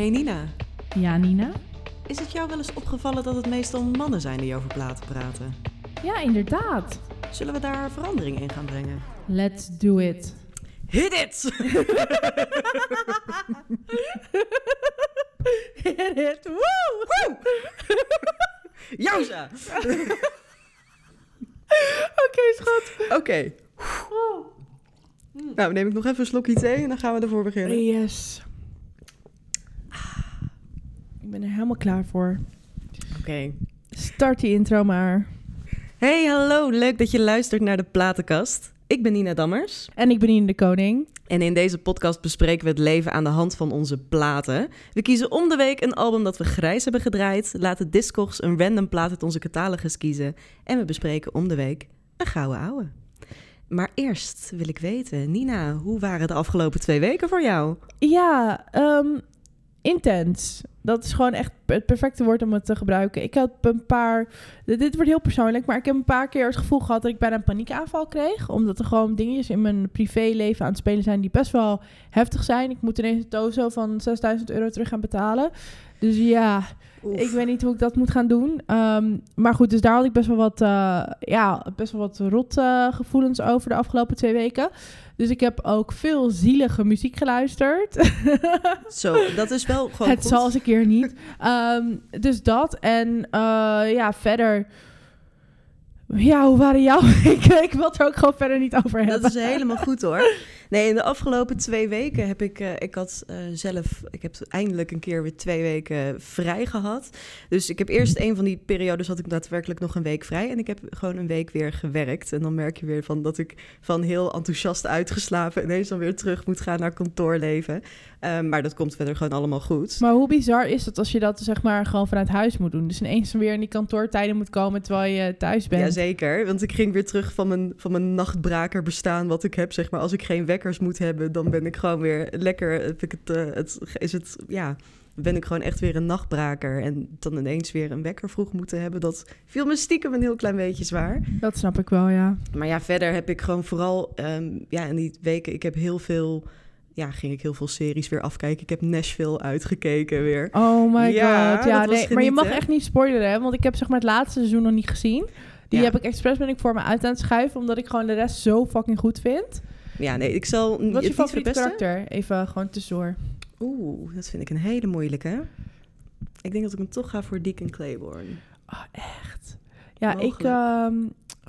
Hey Nina, Ja, Nina? is het jou wel eens opgevallen dat het meestal mannen zijn die over platen praten? Ja, inderdaad. Zullen we daar verandering in gaan brengen? Let's do it. Hit it! Hit it. Woe! Jouza! Oké, schat. Oké. Nou, neem ik nog even een slokje thee en dan gaan we ervoor beginnen. Yes. Ik ben er helemaal klaar voor. Oké. Start die intro maar. Hey, hallo. Leuk dat je luistert naar de Platenkast. Ik ben Nina Dammers. En ik ben Ine de Koning. En in deze podcast bespreken we het leven aan de hand van onze platen. We kiezen om de week een album dat we grijs hebben gedraaid, laten Discogs een random plaat uit onze catalogus kiezen en we bespreken om de week een gouden ouwe. Maar eerst wil ik weten, Nina, hoe waren de afgelopen twee weken voor jou? Ja, ehm, intens. Dat is gewoon echt het perfecte woord om het te gebruiken. Ik heb een paar... Dit wordt heel persoonlijk, maar ik heb een paar keer het gevoel gehad dat ik bijna een paniekaanval kreeg. Omdat er gewoon dingetjes in mijn privéleven aan het spelen zijn die best wel heftig zijn. Ik moet ineens een tozo van 6000 euro terug gaan betalen. Dus ja, ik weet niet hoe ik dat moet gaan doen. Ehm, maar goed, dus daar had ik best wel wat, eh, ja, best wel wat rot eh, gevoelens over de afgelopen twee weken. Dus ik heb ook veel zielige muziek geluisterd. Zo, dat is wel gewoon Het goed. zal eens een keer niet. Ehm, dus dat. En eh, ja, verder. Ja, hoe waren jouw ik, ik wil het er ook gewoon verder niet over hebben. Dat is helemaal goed hoor. Nee, in de afgelopen twee weken heb ik, eh, ik had eh, zelf, ik heb eindelijk een keer weer twee weken vrij gehad. Dus ik heb eerst een van die periodes had ik daadwerkelijk nog een week vrij. En ik heb gewoon een week weer gewerkt. En dan merk je weer van dat ik van heel enthousiast uitgeslapen ineens dan weer terug moet gaan naar kantoorleven. Eh, maar dat komt verder gewoon allemaal goed. Maar hoe bizar is het als je dat zeg maar gewoon vanuit huis moet doen? Dus ineens weer in die kantoortijden moet komen terwijl je thuis bent. Jazeker, want ik ging weer terug van mijn, van mijn nachtbraker bestaan wat ik heb. Zeg maar, als ik geen moet hebben, dan ben ik gewoon weer lekker. Heb ik het, eh, het, is het, ja, ben ik gewoon echt weer een nachtbraker. En dan ineens weer een wekker vroeg moeten hebben, dat viel me stiekem een heel klein beetje zwaar. Dat snap ik wel, ja. Maar ja, verder heb ik gewoon vooral, ehm, ja, in die weken, ik heb heel veel, ja, ging ik heel veel series weer afkijken. Ik heb Nashville uitgekeken weer. Oh my Ja, god. Ja, nee, maar je mag echt niet spoileren, hè? Want ik heb zeg maar het laatste seizoen nog niet gezien. Die Ja. heb ik expres ben ik voor me uit aan het schuiven, omdat ik gewoon de rest zo fucking goed vind. Ja, nee, ik zal Wat is je favoriete karakter? Even gewoon tussendoor. Oeh, dat vind ik een hele moeilijke. Ik denk dat ik hem toch ga voor Deacon Claiborne. Oh, echt? Ja, ik...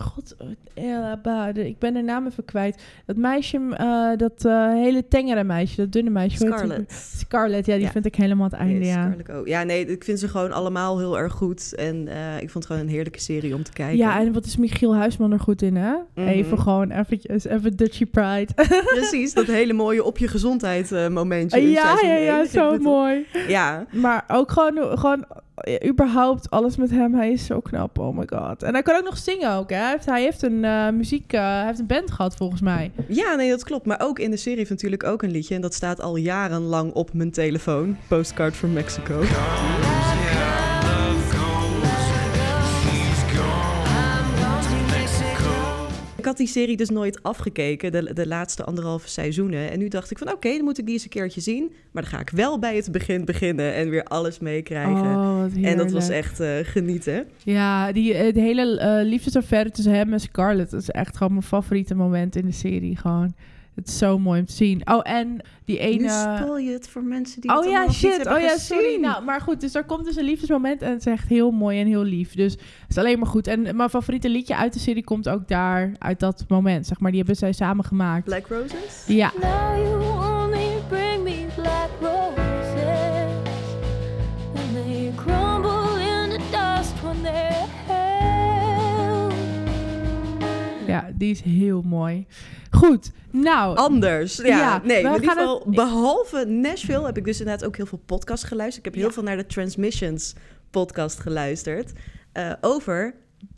God, eh, ik ben de naam even kwijt. Dat meisje, eh, dat eh, hele tengere meisje, dat dunne meisje. Scarlett. Scarlett, ja, die Ja. vind ik helemaal het einde, Nee, ja. Scarlett ook. Ja, nee, ik vind ze gewoon allemaal heel erg goed. En ik vond het gewoon een heerlijke serie om te kijken. Ja, en wat is Michiel Huisman er goed in, hè? Mhm. Even gewoon eventjes, even Dutchy Pride. Precies, dat hele mooie op je gezondheid momentje. ja, ja, ja, zo mooi. Ja, Maar ook gewoon, gewoon überhaupt alles met hem. Hij is zo knap, oh my god. En hij kan ook nog zingen ook, hè? Hij heeft, hij heeft een eh, muziek, eh, hij heeft een band gehad volgens mij. ja, nee, dat klopt. Maar ook in de serie heeft natuurlijk ook een liedje. En dat staat al jarenlang op mijn telefoon. Postcard from Mexico. Ik had die serie dus nooit afgekeken, de, de laatste anderhalve seizoenen. En nu dacht ik van oké, dan moet ik die eens een keertje zien. Maar dan ga ik wel bij het begin beginnen en weer alles meekrijgen. Oh, en dat was echt eh, genieten. Ja, die, eh, de hele eh liefdesaffaire tussen hem en Scarlett... dat is echt gewoon mijn favoriete moment in de serie. Gewoon, het is zo mooi om te zien. Oh, en die Nu ene... spoil je het voor mensen die Oh het ja, nog niet shit. hebben Oh ja, sorry. Nou, maar goed, dus er komt dus een liefdesmoment en het is echt heel mooi en heel lief. Dus het is alleen maar goed. En mijn favoriete liedje uit de serie komt ook daar, uit dat moment, zeg maar. Die hebben zij samen gemaakt. Black Roses? Ja. Die is heel mooi. Goed, nou... Anders. Ja, Ja, nee, in ieder geval, het- behalve Nashville heb ik dus inderdaad ook heel veel podcasts geluisterd. Ik heb heel veel naar de Transmissions podcast geluisterd. eh, over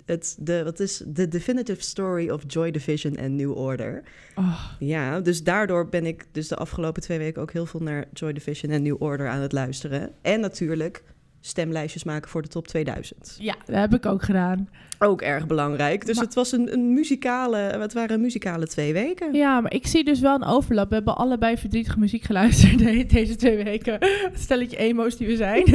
het, de, wat is The Definitive Story of Joy Division en New Order. Oh, Ja, dus daardoor ben ik dus de afgelopen twee weken ook heel veel naar Joy Division en New Order aan het luisteren. En natuurlijk stemlijstjes maken voor de top 2000. Ja, dat heb ik ook gedaan. Ook erg belangrijk. Dus Maar- het was een, een muzikale, het waren muzikale twee weken. Ja, maar ik zie dus wel een overlap. We hebben allebei verdrietige muziek geluisterd de- deze twee weken. Stelletje emo's die we zijn.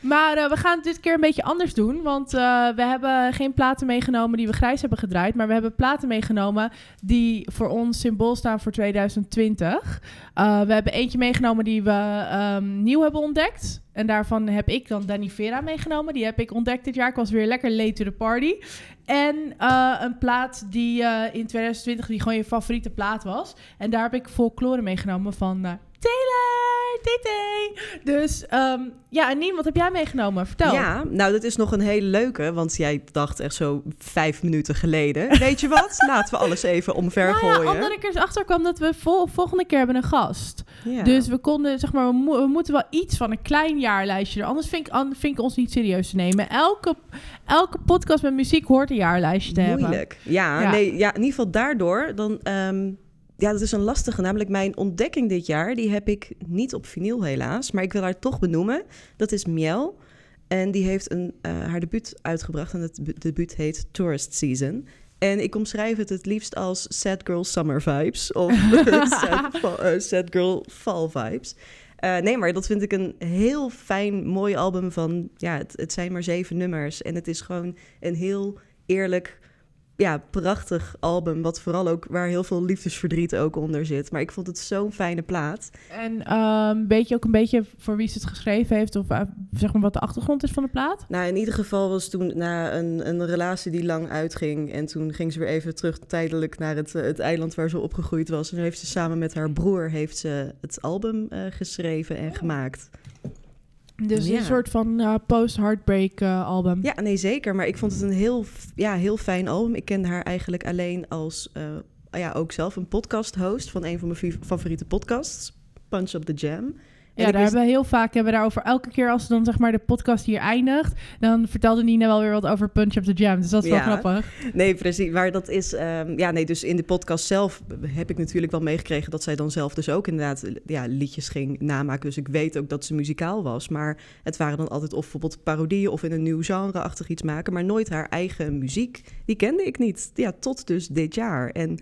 maar eh, we gaan het dit keer een beetje anders doen. Want eh, we hebben geen platen meegenomen die we grijs hebben gedraaid. Maar we hebben platen meegenomen die voor ons symbool staan voor 2020. Eh, we hebben eentje meegenomen die we ehm, nieuw hebben ontdekt. En daarvan heb ik dan Danny Vera meegenomen. Die heb ik ontdekt dit jaar. Ik was weer lekker late to the party. En een plaat die in 2020 die gewoon je favoriete plaat was. En daar heb ik folklore meegenomen van Taylor, TT. Dus ehm, ja, en wat heb jij meegenomen? Vertel. Ja, nou, dat is nog een hele leuke, want jij dacht echt zo vijf minuten geleden. Weet je wat? Laten we alles even omver Nou ja, gooien. omdat ik er achter kwam dat we vol, volgende keer hebben een gast. Ja. Dus we konden, zeg maar, we, mo- we moeten wel iets van een klein jaarlijstje er. Anders vind ik, an- vind ik ons niet serieus te nemen. Elke, elke podcast met muziek hoort een jaarlijstje te hebben. Moeilijk. Ja, Ja. Nee, ja, in ieder geval daardoor. Dan, ehm, ja, dat is een lastige. Namelijk mijn ontdekking dit jaar, die heb ik niet op vinyl helaas. Maar ik wil haar toch benoemen. Dat is Miel. En die heeft een, eh, haar debuut uitgebracht. En het bu- debuut heet Tourist Season. En ik omschrijf het het liefst als Sad Girl Summer Vibes. Of sad, eh, sad Girl Fall Vibes. Eh, nee, maar dat vind ik een heel fijn, mooi album van... Ja, het, het zijn maar zeven nummers. En het is gewoon een heel eerlijk, ja, prachtig album. Wat vooral ook, waar heel veel liefdesverdriet ook onder zit. Maar ik vond het zo'n fijne plaat. En ehm, weet je ook een beetje voor wie ze het geschreven heeft? Of eh, zeg maar wat de achtergrond is van de plaat? Nou, in ieder geval was toen na een, een relatie die lang uitging. En toen ging ze weer even terug tijdelijk naar het, eh, het eiland waar ze opgegroeid was. En toen heeft ze samen met haar broer heeft ze het album eh, geschreven en gemaakt. Dus Ja. een soort van eh, post-heartbreak eh, album. Ja, nee, zeker. Maar ik vond het een heel, ja, heel fijn album. Ik kende haar eigenlijk alleen als, eh, ja, ook zelf een podcast-host van een van mijn favoriete podcasts, Punch Up The Jam. En Ja, daar wist- hebben we heel vaak hebben we daarover. Elke keer als dan zeg maar de podcast hier eindigt, dan vertelde Nina wel weer wat over Punch Up the Jam. Dus dat is wel grappig. Nee, precies. Maar dat is, ehm, ja, nee, dus in de podcast zelf heb ik natuurlijk wel meegekregen dat zij dan zelf dus ook inderdaad ja, liedjes ging namaken. Dus ik weet ook dat ze muzikaal was. Maar het waren dan altijd of bijvoorbeeld parodieën of in een nieuw genre-achtig iets maken. Maar nooit haar eigen muziek. Die kende ik niet. Ja, tot dus dit jaar. En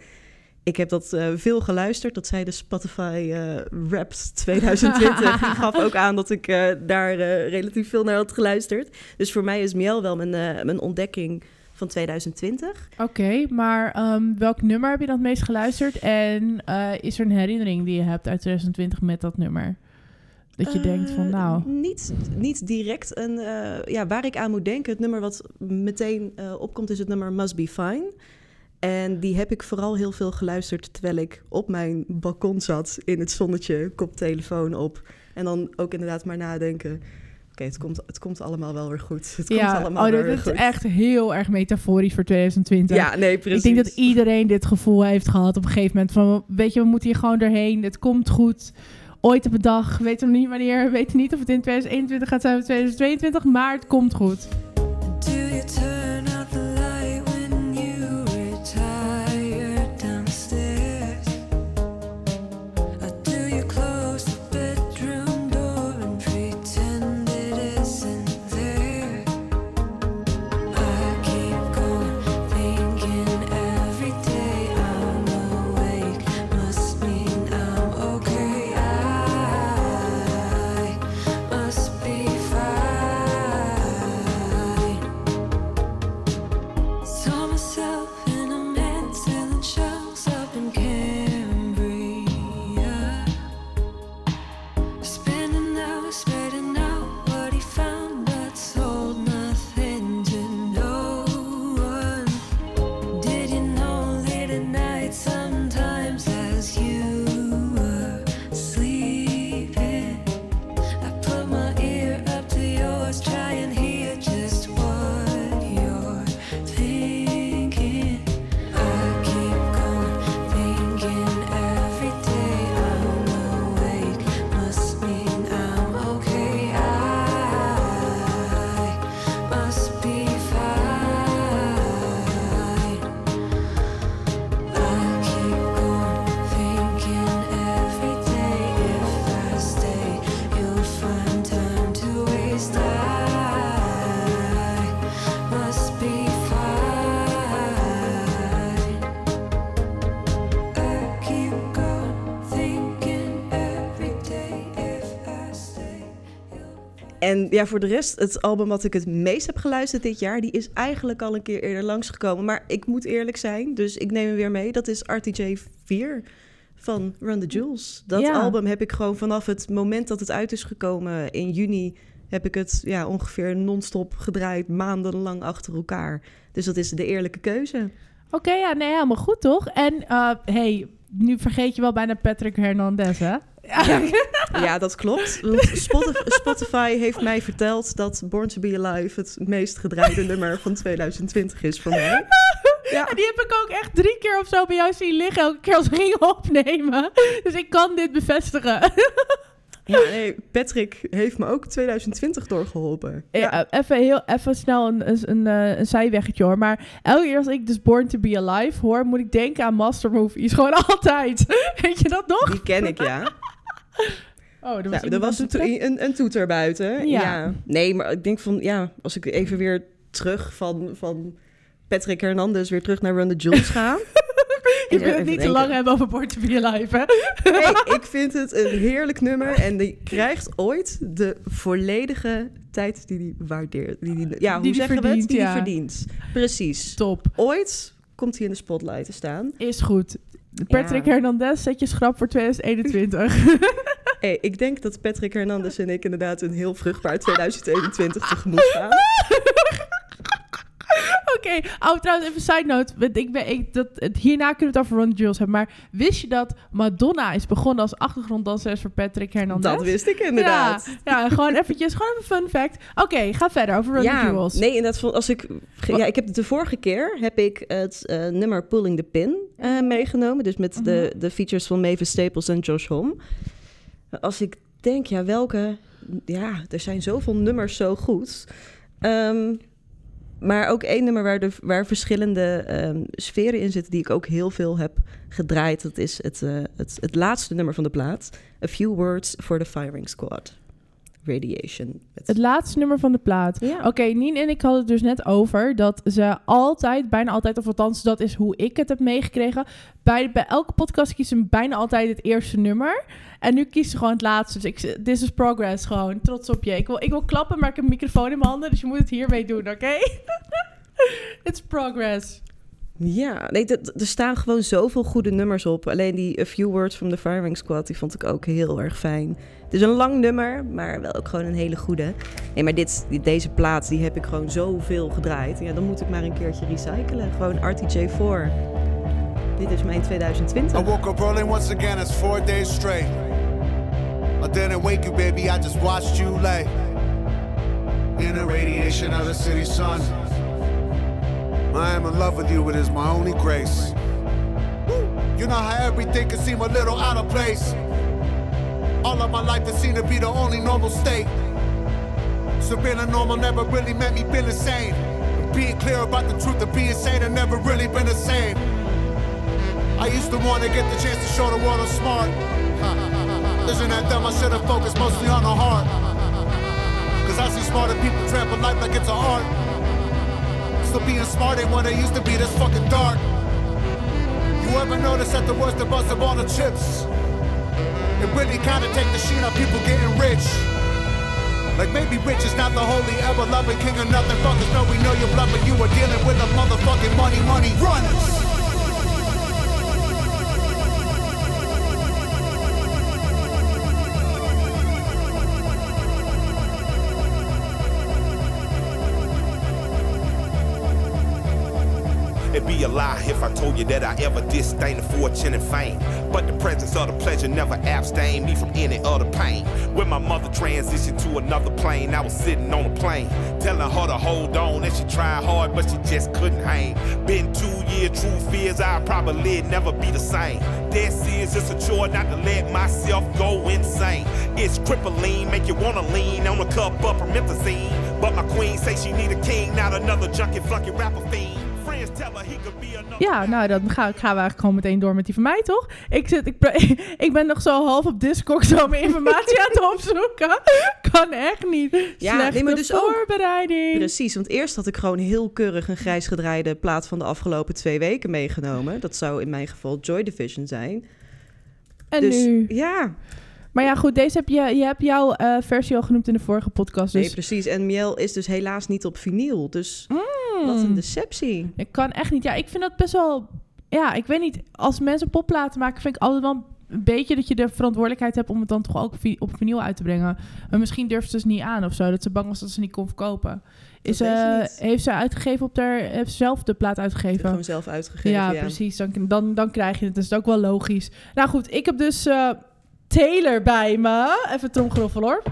ik heb dat eh, veel geluisterd. Dat zei de Spotify eh Wrapped 2020. Die gaf ook aan dat ik eh, daar relatief veel naar had geluisterd. Dus voor mij is Miel wel mijn, mijn ontdekking van 2020. Oké, maar ehm, welk nummer heb je dan het meest geluisterd? En is er een herinnering die je hebt uit 2020 met dat nummer? Dat je denkt van nou... Niet, niet direct een... ja, waar ik aan moet denken, het nummer wat meteen opkomt... is het nummer Must Be Fine. En die heb ik vooral heel veel geluisterd... terwijl ik op mijn balkon zat in het zonnetje, koptelefoon op. En dan ook inderdaad maar nadenken... Oké, het, komt, het komt allemaal wel weer goed. Het komt Ja, allemaal oh, dit weer is goed. echt heel erg metaforisch voor 2020. Ja, nee, precies. Ik denk dat iedereen dit gevoel heeft gehad op een gegeven moment. Van, weet je, we moeten hier gewoon doorheen. Het komt goed. Ooit op een dag. We weten nog niet wanneer. We weten niet of het in 2021 gaat zijn of 2022. Maar het komt goed. En ja, voor de rest, het album wat ik het meest heb geluisterd dit jaar, die is eigenlijk al een keer eerder langsgekomen. Maar ik moet eerlijk zijn, dus ik neem hem weer mee. Dat is RTJ 4 van Run the Jewels. Dat Ja. album heb ik gewoon vanaf het moment dat het uit is gekomen in juni, heb ik het ja, ongeveer non-stop gedraaid, maandenlang achter elkaar. Dus dat is de eerlijke keuze. Oké, ja, nee, helemaal goed toch? En eh, hey, nu vergeet je wel bijna Patrick Hernandez, hè? Ja, ja dat klopt. Spotify, heeft mij verteld dat Born to Be Alive het meest gedraaide nummer van 2020 is voor mij. Ja. En die heb ik ook echt drie keer of zo bij jou zien liggen, elke keer als we gingen opnemen. Dus ik kan dit bevestigen. Ja, nee, Patrick heeft me ook 2020 doorgeholpen. Ja. even, heel, even snel een, een, een, eh, een zijweggetje hoor. Maar elke keer als ik dus Born to Be Alive hoor, moet ik denken aan Master Movies. Gewoon altijd. Weet je dat nog? Die ken ik, ja. Oh, er was, er was een, to- een, een toeter buiten. Ja. Ja. Nee, maar ik denk van, ja, als ik even weer terug van, van Patrick Hernandez weer terug naar Run the Jewels ga. Je wil het niet te lang hebben over Born to Be Alive, hè? Nee, ik vind het een heerlijk nummer. En die krijgt ooit de volledige tijd die die waardeert. Die die, ja, Die hoe zeggen we verdient, het? Die ja. die verdient. Precies. Top. Ooit komt hij in de spotlight te staan. Is goed. Patrick Ja. Hernandez, zet je schrap voor 2021. Hey, ik denk dat Patrick Hernandez en ik inderdaad een heel vruchtbaar 2021 tegemoet gaan. Oké, oh, trouwens, even side note. Ik ben, ik, dat, het, hierna kunnen we het over Ron Jules hebben. Maar wist je dat Madonna is begonnen als achtergronddanseres voor Patrick Hernandez? Dat wist ik inderdaad. Ja, ja gewoon eventjes, gewoon even fun fact. Oké, ga verder over Run Ja, Jewels. nee, inderdaad. Als ik, ja, ik heb de vorige keer heb ik het eh, nummer Pulling the Pin eh, meegenomen. Dus met de, Mhm. de features van Mavis Staples en Josh Homme. Als ik denk, ja, welke... Ja, er zijn zoveel nummers zo goed. Ehm, maar ook één nummer waar, de, waar verschillende ehm, sferen in zitten... die ik ook heel veel heb gedraaid. Dat is het, eh, het, het laatste nummer van de plaat. A Few Words for the Firing Squad. Radiation. Het laatste nummer van de plaat. Ja. Oké, Nien en ik hadden het dus net over dat ze altijd, bijna altijd, of althans dat is hoe ik het heb meegekregen. Bij, bij elke podcast kiezen ze bijna altijd het eerste nummer. En nu kiezen ze gewoon het laatste. Dus ik, this is progress gewoon. Trots op je. Ik wil, ik wil klappen, maar ik heb een microfoon in mijn handen. Dus je moet het hiermee doen, oké? It's progress. Ja, nee, er staan gewoon zoveel goede nummers op. Alleen die A Few Words from the Firing Squad, die vond ik ook heel erg fijn. Het is een lang nummer, maar wel ook gewoon een hele goede. Nee, maar dit, deze plaat, die heb ik gewoon zoveel gedraaid. Ja, dan moet ik maar een keertje recyclen. Gewoon RTJ4. Dit is mijn 2020. I woke up early once again, it's four days straight. I didn't wake you, baby, I just watched you lay in the radiation of the city sun. I am in love with you, it is my only grace. You know how everything can seem a little out of place. All of my life it seemed to be the only normal state. So being a normal never really meant me being insane. Being clear about the truth of being sane have never really been the same. I used to want to get the chance to show the world I'm smart. Isn't that dumb? I should have focused mostly on the heart. Cause I see smarter people trample life like it's an art. So being smart ain't what it used to be, that's fucking dark. You ever notice that the worst of us of all the chips? It really kinda take the sheen on people getting rich. Like maybe rich is not the holy ever loving king of nothing. Fuckers know we know your blood, but you are dealing with a motherfucking money, money runners. It'd be a lie if I told you that I ever disdain the fortune and fame. But the presence of the pleasure never abstained me from any other pain. When my mother transitioned to another plane, I was sitting on a plane, telling her to hold on, and she tried hard, but she just couldn't hang. Been two years, true fears, I'll probably never be the same. This is it's a chore not to let myself go insane. It's crippling, make you wanna lean on a cup of promethazine. But my queen say she need a king, not another junkie, flunky rapper fiend. Ja, nou, dan ga, gaan we eigenlijk gewoon meteen door met die van mij, toch? Ik, zit, ik, ben nog zo half op Discord zo mijn informatie aan het opzoeken. Kan echt niet. Ja, Slechte nee, maar dus ook- voorbereiding. Precies, want eerst had ik gewoon heel keurig een grijs gedraaide plaat van de afgelopen twee weken meegenomen. Dat zou in mijn geval Joy Division zijn. En dus nu? ja, Maar ja, goed, deze heb je, je hebt jouw eh, versie al genoemd in de vorige podcast. Nee, Dus precies. En Miel is dus helaas niet op vinyl. Dus wat een Mm. deceptie. Ik kan echt niet. Ja, ik vind dat best wel. Ja, ik weet niet. Als mensen popplaten maken, vind ik altijd wel een beetje dat je de verantwoordelijkheid hebt om het dan toch ook op vinyl uit te brengen. Maar misschien durft ze dus niet aan of zo. Dat ze bang was dat ze niet kon verkopen. Is, eh, niet. heeft ze uitgegeven op haar. Heeft ze zelf de plaat uitgegeven? Gewoon zelf uitgegeven. ja, Ja, precies. Dan, dan, dan krijg je het. Dus dat is ook wel logisch. Nou goed, ik heb dus eh, Taylor bij me. Even tromgeroffel hoor.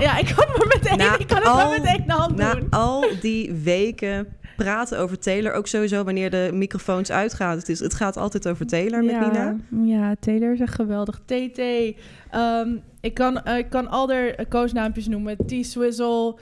Ja, ik kan, maar met één, Na ik kan het maar met één hand Na doen. al die weken praten over Taylor, ook sowieso wanneer de microfoons uitgaan. Het, is, het gaat altijd over Taylor met Nina. Ja, Taylor is echt geweldig. TT. Ehm, ik, kan, ik kan al de koosnaampjes noemen. T-Swizzle.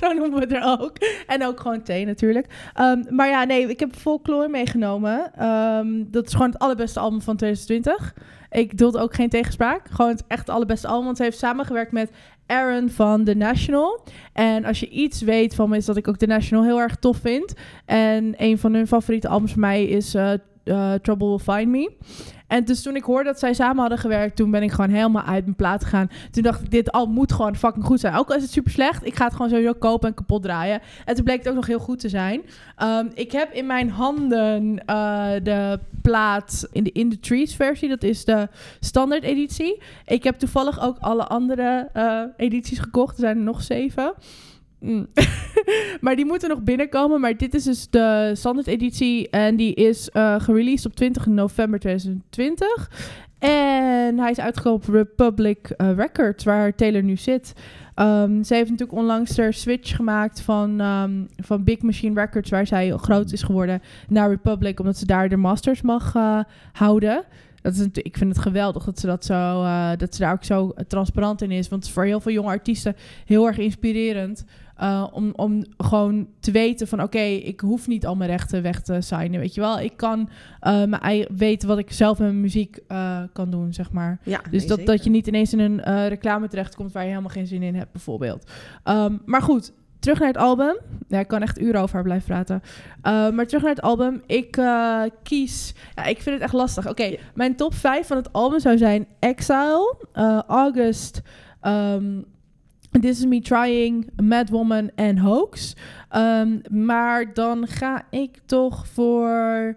Zo noemen we het er ook. En ook gewoon T natuurlijk. Ehm, maar ja, nee, ik heb Folklore meegenomen. Ehm, dat is gewoon het allerbeste album van 2020. Ik doelde ook geen tegenspraak. Gewoon het echt allerbeste album. Want ze heeft samengewerkt met Aaron van The National. En als je iets weet van me, is dat ik ook The National heel erg tof vind. En een van hun favoriete albums voor mij is eh, eh, Trouble Will Find Me. En dus toen ik hoorde dat zij samen hadden gewerkt, toen ben ik gewoon helemaal uit mijn plaat gegaan. Toen dacht ik, dit al moet gewoon fucking goed zijn. Ook al is het super slecht, ik ga het gewoon sowieso kopen en kapot draaien. En toen bleek het ook nog heel goed te zijn. Ehm, ik heb in mijn handen eh, de plaat in de In The Trees versie. Dat is de standaard editie. Ik heb toevallig ook alle andere eh, edities gekocht. Er zijn er nog zeven. Mm. maar die moeten nog binnenkomen. Maar dit is dus de standaard editie. En die is eh gereleased op 20 november 2020. En hij is uitgekomen op Republic eh, Records, waar Taylor nu zit. Ehm, ze heeft natuurlijk onlangs de switch gemaakt van, ehm, van Big Machine Records, waar zij groot is geworden, naar Republic, omdat ze daar de masters mag eh, houden. Dat is ik vind het geweldig dat ze, dat, zo, dat ze daar ook zo transparant in is. Want voor heel veel jonge artiesten heel erg inspirerend. Eh, om, om gewoon te weten van oké, ik hoef niet al mijn rechten weg te signen. Weet je wel, ik kan eh, mijn eigen, weten wat ik zelf met mijn muziek eh, kan doen, zeg maar. Ja, Dus nee, dat, zeker. dat je niet ineens in een reclame terechtkomt waar je helemaal geen zin in hebt, bijvoorbeeld. Ehm, maar goed, terug naar het album. Ja, ik kan echt uren over haar blijven praten. Uh, maar terug naar het album. Ik uh, kies... Ja, ik vind het echt lastig. Oké, okay, mijn top 5 van het album zou zijn Exile, uh, August... Um, This Is Me Trying, Mad Woman en Hoax. Um, maar dan ga ik toch voor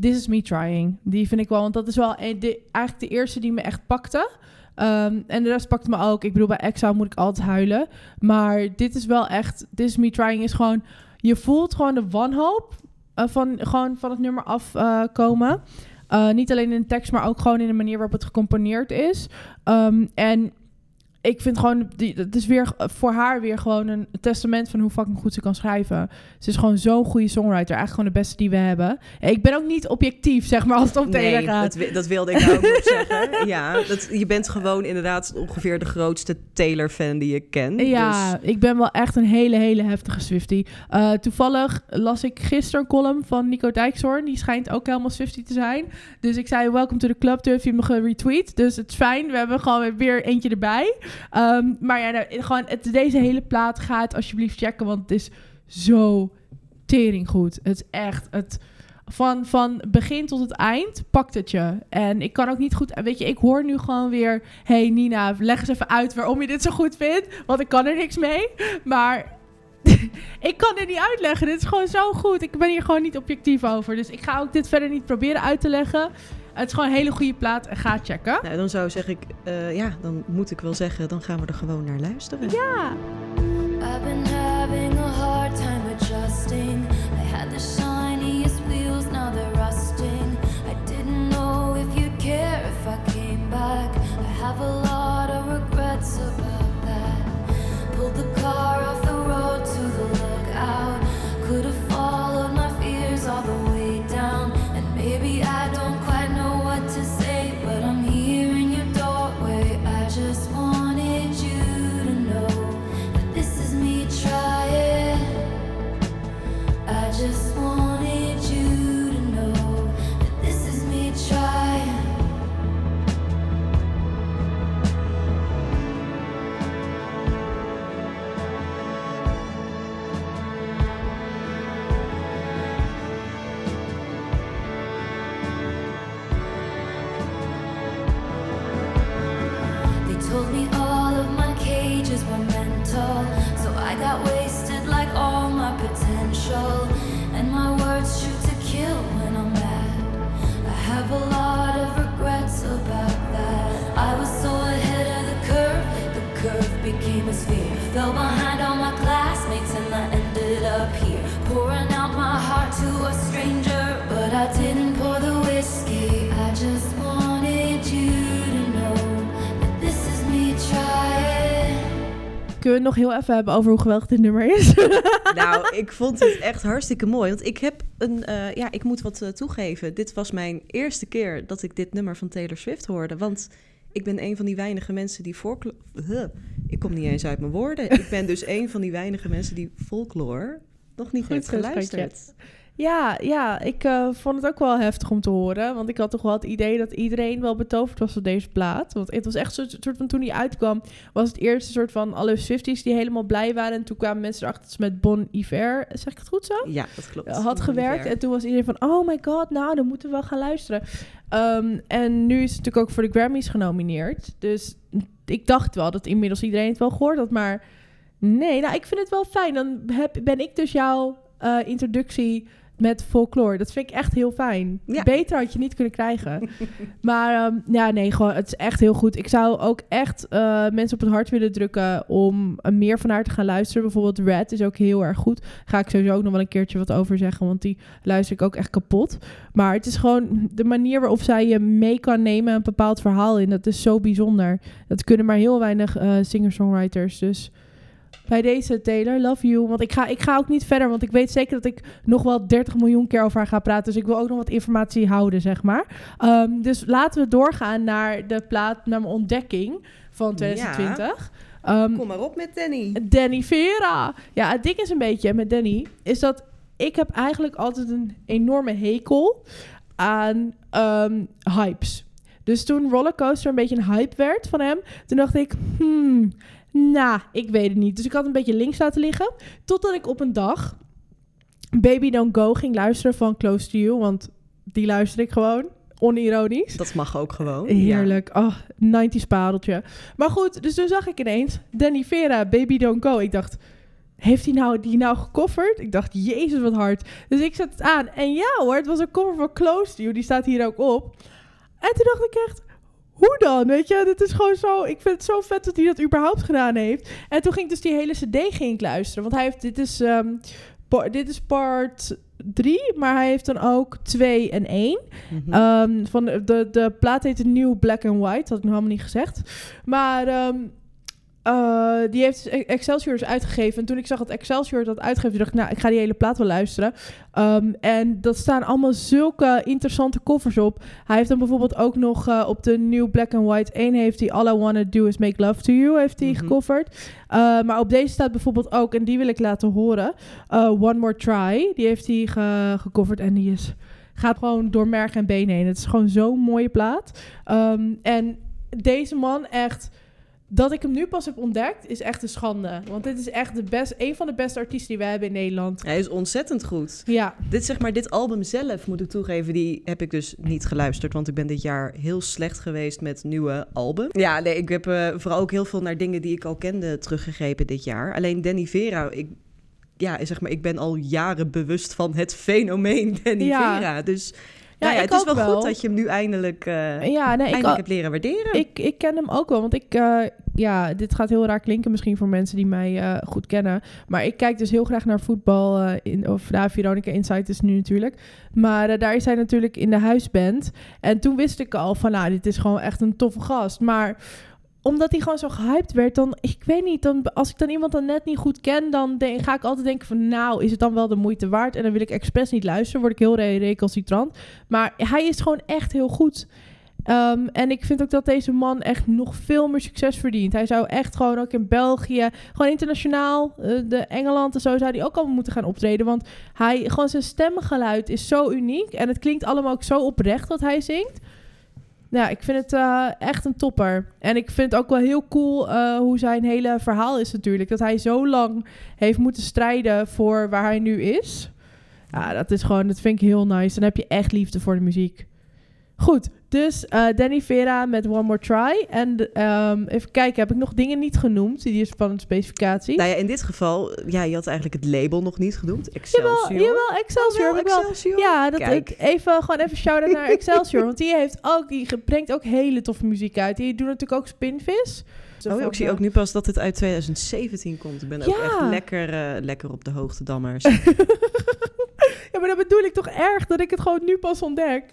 This Is Me Trying. Die vind ik wel, want dat is wel eigenlijk de eerste die me echt pakte. Um, en de rest pakte me ook. Ik bedoel, bij Exile moet ik altijd huilen. Maar dit is wel echt... This Is Me Trying is gewoon... Je voelt gewoon de wanhoop uh, van, gewoon van het nummer afkomen. Uh, niet alleen in de tekst, maar ook gewoon in de manier waarop het gecomponeerd is. Um, en ik vind gewoon, die, het is weer voor haar weer gewoon een testament van hoe fucking goed ze kan schrijven. Ze is gewoon zo'n goede songwriter. Eigenlijk gewoon de beste die we hebben. Ik ben ook niet objectief, zeg maar, als het om nee, Taylor gaat. Dat, dat wilde ik nou ook nog zeggen. Ja, dat, je bent gewoon inderdaad ongeveer de grootste Taylor-fan die je kent. Ja, dus. ik ben wel echt een hele, hele heftige Swiftie. Uh, toevallig las ik gisteren een column van Nico Dijkshoorn. Die schijnt ook helemaal Swiftie te zijn. Dus ik zei, welcome to the club. Heeft hij me geretweet. Dus het is fijn. We hebben gewoon weer eentje erbij. Um, maar ja, nou, gewoon het, deze hele plaat gaat alsjeblieft checken, want het is zo tering goed. Het is echt het van, van begin tot het eind pakt het je. En ik kan ook niet goed, weet je, ik hoor nu gewoon weer, hey Nina, leg eens even uit waarom je dit zo goed vindt, want ik kan er niks mee. Maar ik kan dit niet uitleggen. Dit is gewoon zo goed. Ik ben hier gewoon niet objectief over. Dus ik ga ook dit verder niet proberen uit te leggen. Het is gewoon een hele goede plaat en ga checken. Nou, dan zou zeg ik, uh, ja, dan moet ik wel zeggen, dan gaan we er gewoon naar luisteren. Ja. I've been having a hard time adjusting. I had the shiniest wheels, now they're rusting. I didn't know if you'd care if I came back. I have a lot of regrets about that. Pulled the car off het nog heel even hebben over hoe geweldig dit nummer is? Nou, ik vond het echt hartstikke mooi. Want ik heb een, eh, ja, ik moet wat eh, toegeven. Dit was mijn eerste keer dat ik dit nummer van Taylor Swift hoorde. Want ik ben een van die weinige mensen die folklore. Huh, ik kom niet eens uit mijn woorden. Ik ben dus een van die weinige mensen die folklore nog niet Goed heeft schatje. Ja, ja ik eh, vond het ook wel heftig om te horen. Want ik had toch wel het idee dat iedereen wel betoverd was door deze plaat. Want het was echt zo'n soort van toen die uitkwam, was het eerste soort van alle Swifties die helemaal blij waren. En toen kwamen mensen erachter dat ze met Bon Iver, zeg ik het goed zo? Ja, dat klopt. had gewerkt. En toen was iedereen van, oh my god, nou, dan moeten we wel gaan luisteren. Ehm, en nu is het natuurlijk ook voor de Grammys genomineerd. Dus ik dacht wel dat inmiddels iedereen het wel gehoord had. Maar nee, nou, ik vind het wel fijn. Dan heb, ben ik dus jouw eh, introductie met folklore. Dat vind ik echt heel fijn. Ja. Beter had je niet kunnen krijgen. maar ehm, ja, nee, gewoon, het is echt heel goed. Ik zou ook echt eh, mensen op het hart willen drukken om eh, meer van haar te gaan luisteren. Bijvoorbeeld Red is ook heel erg goed. Ga ik sowieso ook nog wel een keertje wat over zeggen, want die luister ik ook echt kapot. Maar het is gewoon de manier waarop zij je mee kan nemen een bepaald verhaal in. Dat is zo bijzonder. Dat kunnen maar heel weinig eh, singer-songwriters. Dus bij deze Taylor, love you. Want ik ga, ik ga ook niet verder, want ik weet zeker dat ik nog wel 30 miljoen keer over haar ga praten. Dus ik wil ook nog wat informatie houden, zeg maar. Ehm, dus laten we doorgaan naar de plaat, naar mijn ontdekking van 2020. Ehm, Kom maar op met Danny. Danny Vera. Ja, het ding is een beetje met Danny, is dat ik heb eigenlijk altijd een enorme hekel aan ehm, hypes. Dus toen Rollercoaster een beetje een hype werd van hem, toen dacht ik, hmm, nou, ik weet het niet. Dus ik had een beetje links laten liggen, totdat ik op een dag Baby Don't Go ging luisteren van Close to You, want die luister ik gewoon, onironisch. Dat mag ook gewoon. Heerlijk. Oh, 90s padeltje. Maar goed, dus toen zag ik ineens Danny Vera, Baby Don't Go. Ik dacht, heeft hij nou die nou gecoverd? Ik dacht, jezus, wat hard. Dus ik zet het aan. En ja hoor, het was een cover van Close to You. Die staat hier ook op. En toen dacht ik echt, hoe dan? Weet je, dit is gewoon zo... Ik vind het zo vet dat hij dat überhaupt gedaan heeft. En toen ging ik dus die hele cd ging ik luisteren. Want hij heeft, dit is, ehm, dit is part 3, maar hij heeft dan ook 2 en 1. Mhm. Ehm, van de, de, de plaat heet New Black and White. Dat had ik nog helemaal niet gezegd. Maar ehm, eh, die heeft dus Excelsior dus uitgegeven. En toen ik zag dat Excelsior dat uitgegeven, dacht ik, nou, ik ga die hele plaat wel luisteren. Ehm, en dat staan allemaal zulke interessante covers op. Hij heeft dan bijvoorbeeld ook nog eh, op de New Black and White 1 heeft hij All I Wanna Do Is Make Love To You heeft hij Mhm. gecoverd. Uh, maar op deze staat bijvoorbeeld ook, en die wil ik laten horen, One More Try. Die heeft hij ge- gecoverd en die is, gaat gewoon door merg en been heen. Het is gewoon zo'n mooie plaat. Ehm, en deze man echt, dat ik hem nu pas heb ontdekt, is echt een schande. Want dit is echt de best, een van de beste artiesten die wij hebben in Nederland. Hij is ontzettend goed. Ja, Dit, zeg maar, dit album zelf, moet ik toegeven, die heb ik dus niet geluisterd. Want ik ben dit jaar heel slecht geweest met nieuwe album. Ja, nee, ik heb eh, vooral ook heel veel naar dingen die ik al kende teruggegrepen dit jaar. Alleen Danny Vera, ik, ja, zeg maar, ik ben al jaren bewust van het fenomeen Danny Ja. Vera. Dus Ja, nou ja, ik het is wel, wel. goed dat je hem nu eindelijk, eh, ja nee, ik, eindelijk hebt leren waarderen. Ik, ik ken hem ook wel, want ik, eh, ja, dit gaat heel raar klinken misschien voor mensen die mij eh, goed kennen. Maar ik kijk dus heel graag naar voetbal, eh, in, of nou, Veronica Insight is nu natuurlijk. Maar eh, daar is hij natuurlijk in de huisband. En toen wist ik al van, nou, dit is gewoon echt een toffe gast. Maar omdat hij gewoon zo gehyped werd, dan, ik weet niet, dan, als ik dan iemand dan net niet goed ken, dan ga ik altijd denken van, nou, is het dan wel de moeite waard? En dan wil ik expres niet luisteren, word ik heel re- recalcitrant. Maar hij is gewoon echt heel goed. Ehm, en ik vind ook dat deze man echt nog veel meer succes verdient. Hij zou echt gewoon ook in België, gewoon internationaal, eh, de Engeland en zo, zou hij ook al moeten gaan optreden. Want hij, gewoon zijn stemgeluid is zo uniek. En het klinkt allemaal ook zo oprecht wat hij zingt. Ja, ik vind het eh, echt een topper. En ik vind het ook wel heel cool eh, hoe zijn hele verhaal is natuurlijk. Dat hij zo lang heeft moeten strijden voor waar hij nu is. Ja, dat is gewoon, dat vind ik heel nice. Dan heb je echt liefde voor de muziek. Goed, dus eh, Danny Vera met One More Try. En ehm, even kijken, heb ik nog dingen niet genoemd? Die is van een specificatie. Nou ja, in dit geval, ja, je had eigenlijk het label nog niet genoemd. jawel, Excelsior. jawel, Excelsior. Oh, wel. Excelsior. Ja, dat, Kijk. ik- even, gewoon even shout-out naar Excelsior. want die, heeft ook, die brengt ook hele toffe muziek uit. Die doen natuurlijk ook Spinvis. Oh, ja, ik zie ook nu pas dat het uit 2017 komt. Ik ben ook echt lekker, eh, lekker op de hoogte dammers. ja, maar dat bedoel ik toch erg dat ik het gewoon nu pas ontdek.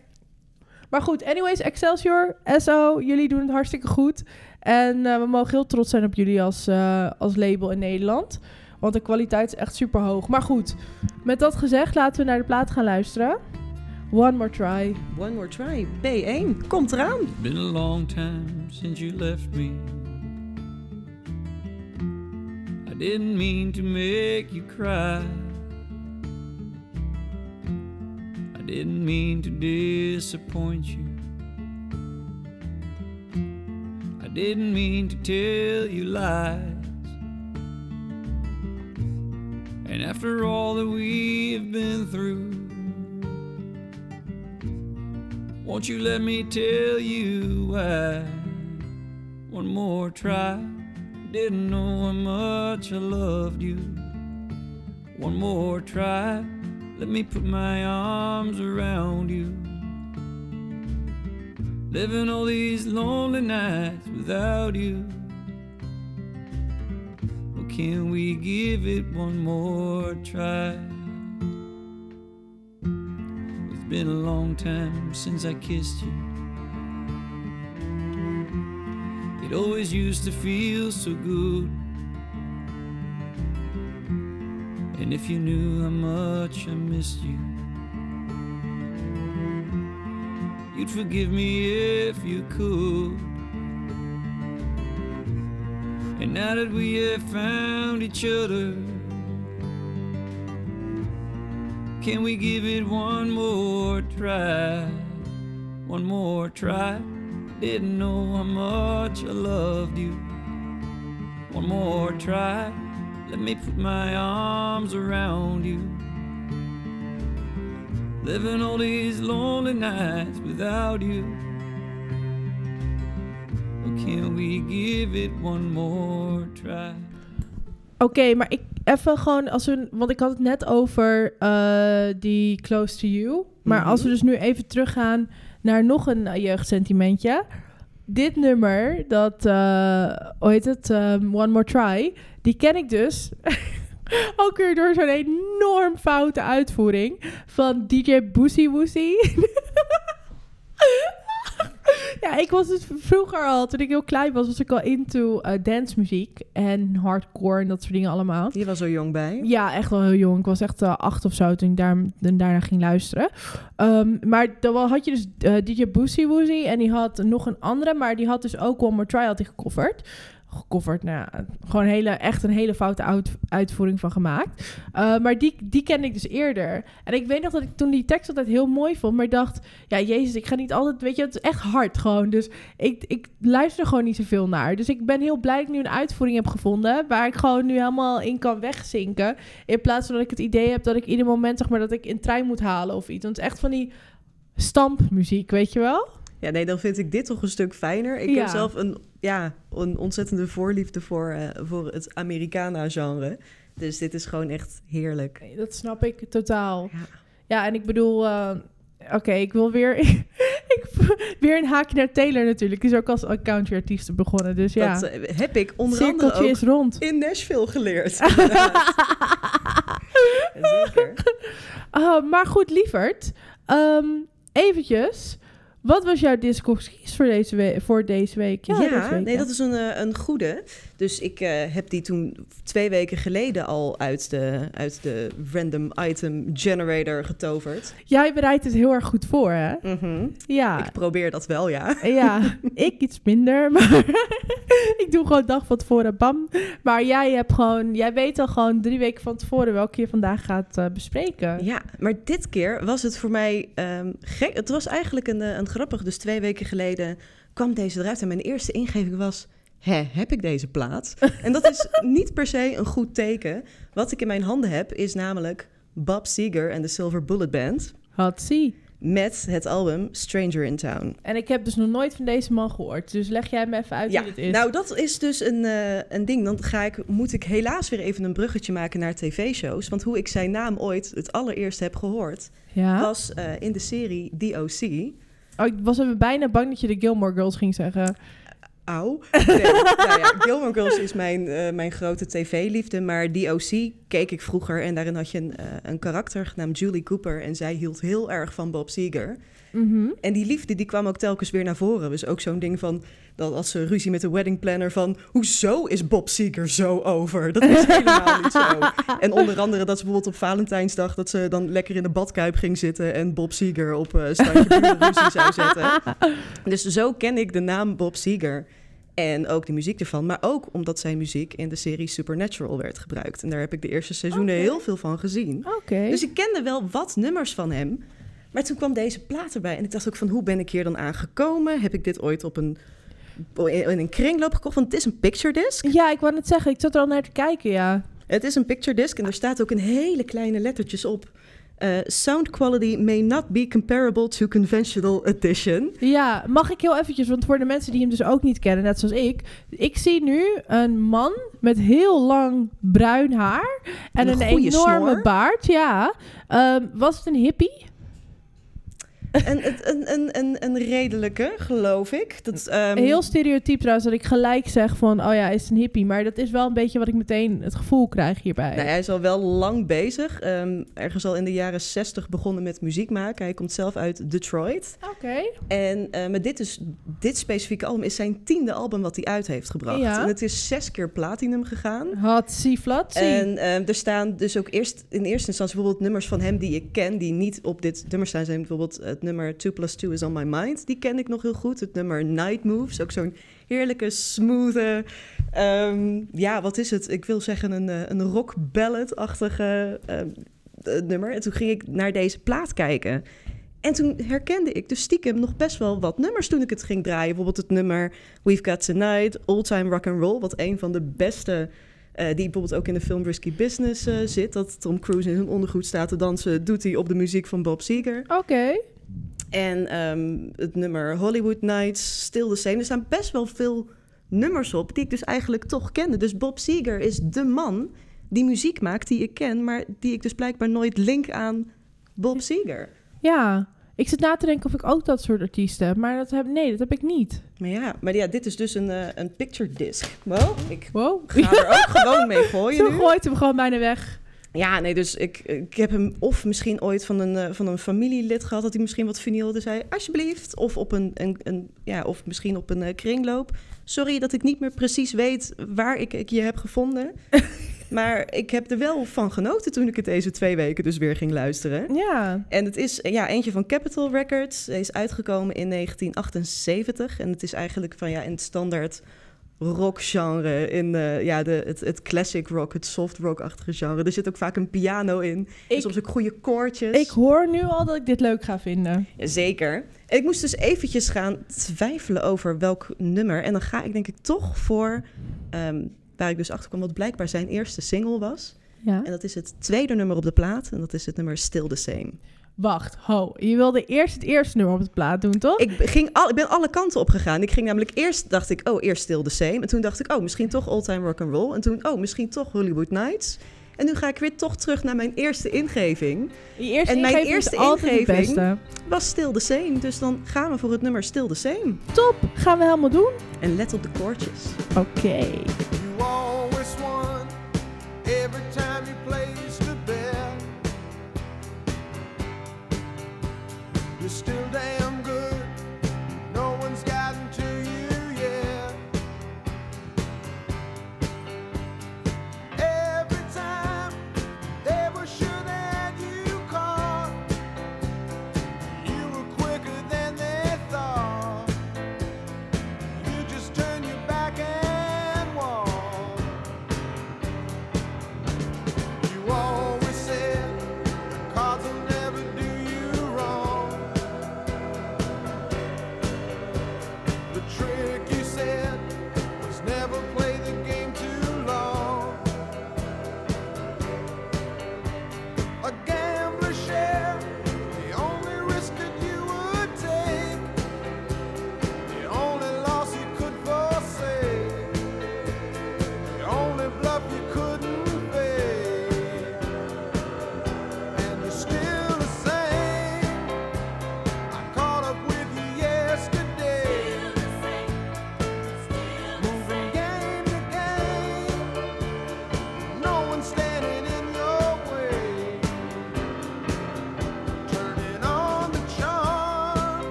Maar goed, anyways, Excelsior, SO, jullie doen het hartstikke goed. En eh, we mogen heel trots zijn op jullie als, eh, als label in Nederland. Want de kwaliteit is echt super hoog. Maar goed, met dat gezegd, laten we naar de plaat gaan luisteren. One More Try. One more try. B1. Komt eraan. It's been a long time since you left me. I didn't mean to make you cry. Didn't mean to disappoint you. I didn't mean to tell you lies. And after all that we've been through, won't you let me tell you why? One more try. Didn't know how much I loved you. One more try. Let me put my arms around you. Living all these lonely nights without you. Well, can we give it one more try? It's been a long time since I kissed you. It always used to feel so good. And if you knew how much I missed you, you'd forgive me if you could. And now that we have found each other, can we give it one more try? One more try. Didn't know how much I loved you. One more try. Let me put my arms around you. Living all these lonely nights without you. Or can we give it one more try? Oké, maar ik even gewoon als we, want ik had het net over eh, die Close to You. Maar Mhm. als we dus nu even teruggaan naar nog een eh, jeugdsentimentje. Dit nummer, dat, eh, hoe heet het, Ehm, One More Try, die ken ik dus ook weer door zo'n enorm foute uitvoering van DJ Boosie Woosie. ja, ik was dus vroeger al, toen ik heel klein was, was ik al into uh, dancemuziek en hardcore en dat soort dingen allemaal. Je was er jong bij. Ja, echt wel heel jong. Ik was echt eh, acht of zo toen ik daar, daarna ging luisteren. Ehm, maar dan had je dus eh, DJ Boosie Woosie en die had nog een andere, maar die had dus ook One More Try had hij gecoverd. Gecoverd, nou gewoon hele, echt een hele foute uit- uitvoering van gemaakt. Uh, maar die, die kende ik dus eerder. En ik weet nog dat ik toen die tekst altijd heel mooi vond, maar dacht, ja, jezus, ik ga niet altijd, weet je, het is echt hard gewoon. Dus ik, ik luister er gewoon niet zoveel naar. Dus ik ben heel blij dat ik nu een uitvoering heb gevonden, waar ik gewoon nu helemaal in kan wegzinken. In plaats van dat ik het idee heb dat ik ieder moment, zeg maar, dat ik een trein moet halen of iets. Want het is echt van die stampmuziek, weet je wel? Ja, nee, dan vind ik dit toch een stuk fijner. Ik Ja. heb zelf een, ja, een ontzettende voorliefde voor, eh, voor het Americana-genre. Dus dit is gewoon echt heerlijk. Nee, Dat snap ik totaal. Ja. Ja, en ik bedoel, eh, oké, ik wil weer, ik, weer een haakje naar Taylor natuurlijk. Die is ook als country-artiest begonnen, dus ja. Dat eh, heb ik onder andere ook is rond. in Nashville geleerd. Zeker. Ah, maar goed, lieverd. ehm eventjes. Wat was jouw discussies voor deze, we- voor deze week? Ja, deze week, nee, ja. dat is een, eh, een goede. Dus ik eh, heb die toen twee weken geleden al uit de, uit de random item generator getoverd. Jij bereidt het heel erg goed voor, hè? Mhm. Ja. Ik probeer dat wel, ja. Ja, ik iets minder, maar ik doe gewoon dag van tevoren, bam. Maar jij hebt gewoon, jij weet al gewoon drie weken van tevoren welke je vandaag gaat eh, bespreken. Ja, maar dit keer was het voor mij ehm, gek. Het was eigenlijk een, eh, grappig. Dus twee weken geleden kwam deze eruit. En mijn eerste ingeving was... Hè, heb ik deze plaat? en dat is niet per se een goed teken. Wat ik in mijn handen heb is namelijk Bob Seger en de Silver Bullet Band... Had zie. met het album Stranger in Town. En ik heb dus nog nooit van deze man gehoord. Dus leg jij me even uit Ja, wie dit is. nou dat is dus een, eh, een ding. Dan ga ik, moet ik helaas weer even een bruggetje maken naar tv-shows. Want hoe ik zijn naam ooit het allereerst heb gehoord... ja? was eh, in de serie DOC... Oh, ik was even bijna bang dat je de Gilmore Girls ging zeggen. Auw. Nee, nou ja, Gilmore Girls is mijn, eh, mijn grote tv-liefde. Maar DOC keek ik vroeger. En daarin had je een, eh, een karakter genaamd Julie Cooper. En zij hield heel erg van Bob Seger. Mhm. En die liefde die kwam ook telkens weer naar voren. Dus ook zo'n ding van... dat als ze ruzie met de wedding planner van... hoezo is Bob Seger zo over? Dat is helemaal niet zo. En onder andere dat ze bijvoorbeeld op Valentijnsdag... dat ze dan lekker in de badkuip ging zitten... en Bob Seger op eh standje burenruzie zou zetten. Dus zo ken ik de naam Bob Seger. En ook de muziek ervan. Maar ook omdat zijn muziek in de serie Supernatural werd gebruikt. En daar heb ik de eerste seizoenen heel veel van gezien. Dus ik kende wel wat nummers van hem. Maar toen kwam deze plaat erbij. En ik dacht ook van, hoe ben ik hier dan aangekomen? Heb ik dit ooit op een, in een kringloop gekocht? Want het is een picture disc. Ja, ik wou net zeggen, ik zat er al naar te kijken, ja. Het is een picture disc en er staat ook in hele kleine lettertjes op. eh, sound quality may not be comparable to conventional edition. Ja, mag ik heel eventjes, want voor de mensen die hem dus ook niet kennen, net zoals ik. Ik zie nu een man met heel lang bruin haar en En een, enorme snor. baard, ja. Ehm, was het een hippie? En het- een, een, een, een redelijke, geloof ik. Dat, ehm, Heel stereotyp trouwens, dat ik gelijk zeg van, oh ja, hij is een hippie. Maar dat is wel een beetje wat ik meteen het gevoel krijg hierbij. Nou, hij is al wel lang bezig. Ehm, ergens al in de jaren 60 begonnen met muziek maken. Hij komt zelf uit Detroit. Oké. En eh, maar dit, is, dit specifieke album is zijn tiende album wat hij uit heeft gebracht. Ja. En het is zes keer platinum gegaan. Hatsie flatsie. En ehm, er staan dus ook eerst in eerste instantie bijvoorbeeld nummers van hem die ik ken, die niet op dit nummer staan. Zijn bijvoorbeeld het nummer 2 plus 2 is on my mind. Die ken ik nog heel goed. Het nummer Night Moves, ook zo'n heerlijke, smooth. ehm, ja, wat is het? Ik wil zeggen een, eh, een rock ballad-achtige ehm, eh, nummer. En toen ging ik naar deze plaat kijken. En toen herkende ik dus stiekem nog best wel wat nummers toen ik het ging draaien. Bijvoorbeeld het nummer We've Got Tonight, Old Time Rock and Roll, wat een van de beste eh, die bijvoorbeeld ook in de film Risky Business eh, zit. Dat Tom Cruise in zijn ondergoed staat te dansen, doet hij op de muziek van Bob Seger. Oké. En ehm, het nummer Hollywood Nights, Still the Same. Er staan best wel veel nummers op die ik dus eigenlijk toch kende. Dus Bob Seger is de man die muziek maakt die ik ken, maar die ik dus blijkbaar nooit link aan Bob Seger. Ja. Ik zit na te denken of ik ook dat soort artiesten heb. Maar dat heb, nee, dat heb ik niet. Maar ja, maar ja dit is dus een, eh, een picture disc. Wow, ik Wow. ga er ook gewoon mee gooien Zo nu. gooit hem gewoon bijna weg. Ja, nee, dus ik, ik heb hem of misschien ooit van een, eh, van een familielid gehad... dat hij misschien wat wilde zei, alsjeblieft. Of, op een, een, een, ja, of misschien op een eh, kringloop. Sorry dat ik niet meer precies weet waar ik, ik je heb gevonden. maar ik heb er wel van genoten toen ik het deze twee weken dus weer ging luisteren. Ja. En het is ja, eentje van Capitol Records. Hij is uitgekomen in 1978. En het is eigenlijk van ja, in het standaard rockgenre. In ja, de, het, het classic rock, het soft rock-achtige genre. Er zit ook vaak een piano in. Ik, soms ook goede koortjes. ik hoor nu al dat ik dit leuk ga vinden. Ja, Zeker. En ik moest dus eventjes gaan twijfelen over welk nummer. En dan ga ik denk ik toch voor... ehm, waar ik dus achter kwam wat blijkbaar zijn eerste single was. Ja. En dat is het tweede nummer op de plaat. En dat is het nummer Still the Same. Wacht, ho. Je wilde eerst het eerste nummer op het plaat doen, toch? Ik, ging al, ik ben alle kanten op gegaan. Ik ging namelijk eerst, dacht ik, oh, eerst Still the Same. En toen dacht ik, oh, misschien toch All Time Rock and Roll. En toen, oh, misschien toch Hollywood Nights. En nu ga ik weer toch terug naar mijn eerste ingeving. Je eerste en mijn ingeving eerste ingeving- beste. Was Still the Same. Dus dan gaan we voor het nummer Still the Same. Top, gaan we helemaal doen? En let op de koortjes. Oké.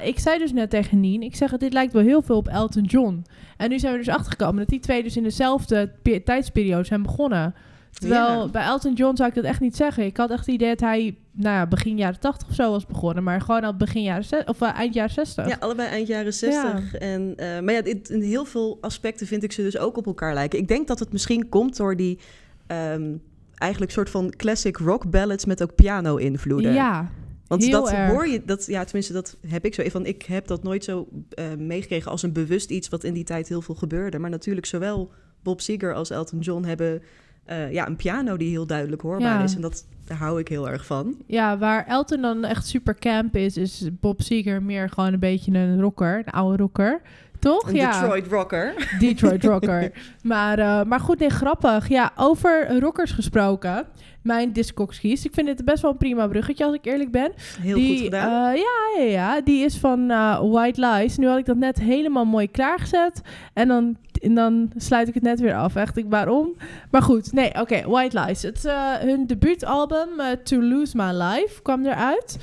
Ja, ik zei dus net tegen Nien, ik zeg, dit lijkt wel heel veel op Elton John. En nu zijn we dus achtergekomen dat die twee dus in dezelfde pe- tijdsperiode zijn begonnen. Terwijl Ja. bij Elton John zou ik dat echt niet zeggen. Ik had echt het idee dat hij, nou ja, begin jaren 80 of zo was begonnen. Maar gewoon al begin jaren, zes- of eh, eind jaren 60. Ja, allebei eind jaren 60. En, eh, maar ja, dit, in heel veel aspecten vind ik ze dus ook op elkaar lijken. Ik denk dat het misschien komt door die ehm, eigenlijk soort van classic rock ballads met ook piano-invloeden. Ja, Want heel dat erg. hoor je, dat, ja, tenminste, dat heb ik zo. Van, ik heb dat nooit zo eh, meegekregen als een bewust iets wat in die tijd heel veel gebeurde. Maar natuurlijk, zowel Bob Seger als Elton John hebben eh, ja, een piano die heel duidelijk hoorbaar Ja. is. En dat, daar hou ik heel erg van. Ja, waar Elton dan echt super camp is, is Bob Seger meer gewoon een beetje een rocker, een oude rocker. Toch? Een ja. Detroit rocker. Detroit rocker. maar, eh, maar goed, nee, grappig. Ja, over rockers gesproken. Mijn discogskies. Ik vind dit best wel een prima bruggetje, als ik eerlijk ben. Heel die, goed gedaan. eh, ja, ja, ja. Die is van eh, White Lies. Nu had ik dat net helemaal mooi klaargezet. En dan, en dan sluit ik het net weer af. Echt, ik, waarom? Maar goed, nee, oké. White Lies. Het, hun debuutalbum, To Lose My Life, kwam eruit.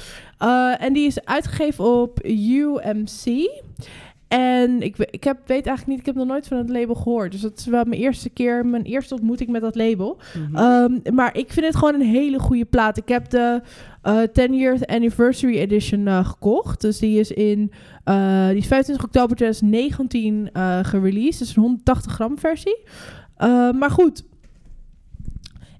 En die is uitgegeven op UMC. En ik, ik heb, weet eigenlijk niet, ik heb nog nooit van het label gehoord. Dus dat is wel mijn eerste keer, mijn eerste ontmoeting met dat label. Mhm. Ehm, maar ik vind het gewoon een hele goede plaat. Ik heb de eh 10 Years Anniversary Edition eh, gekocht. Dus die is in eh, die is 25 oktober 2019 eh gereleased. Dus een 180 gram versie. Eh, maar goed.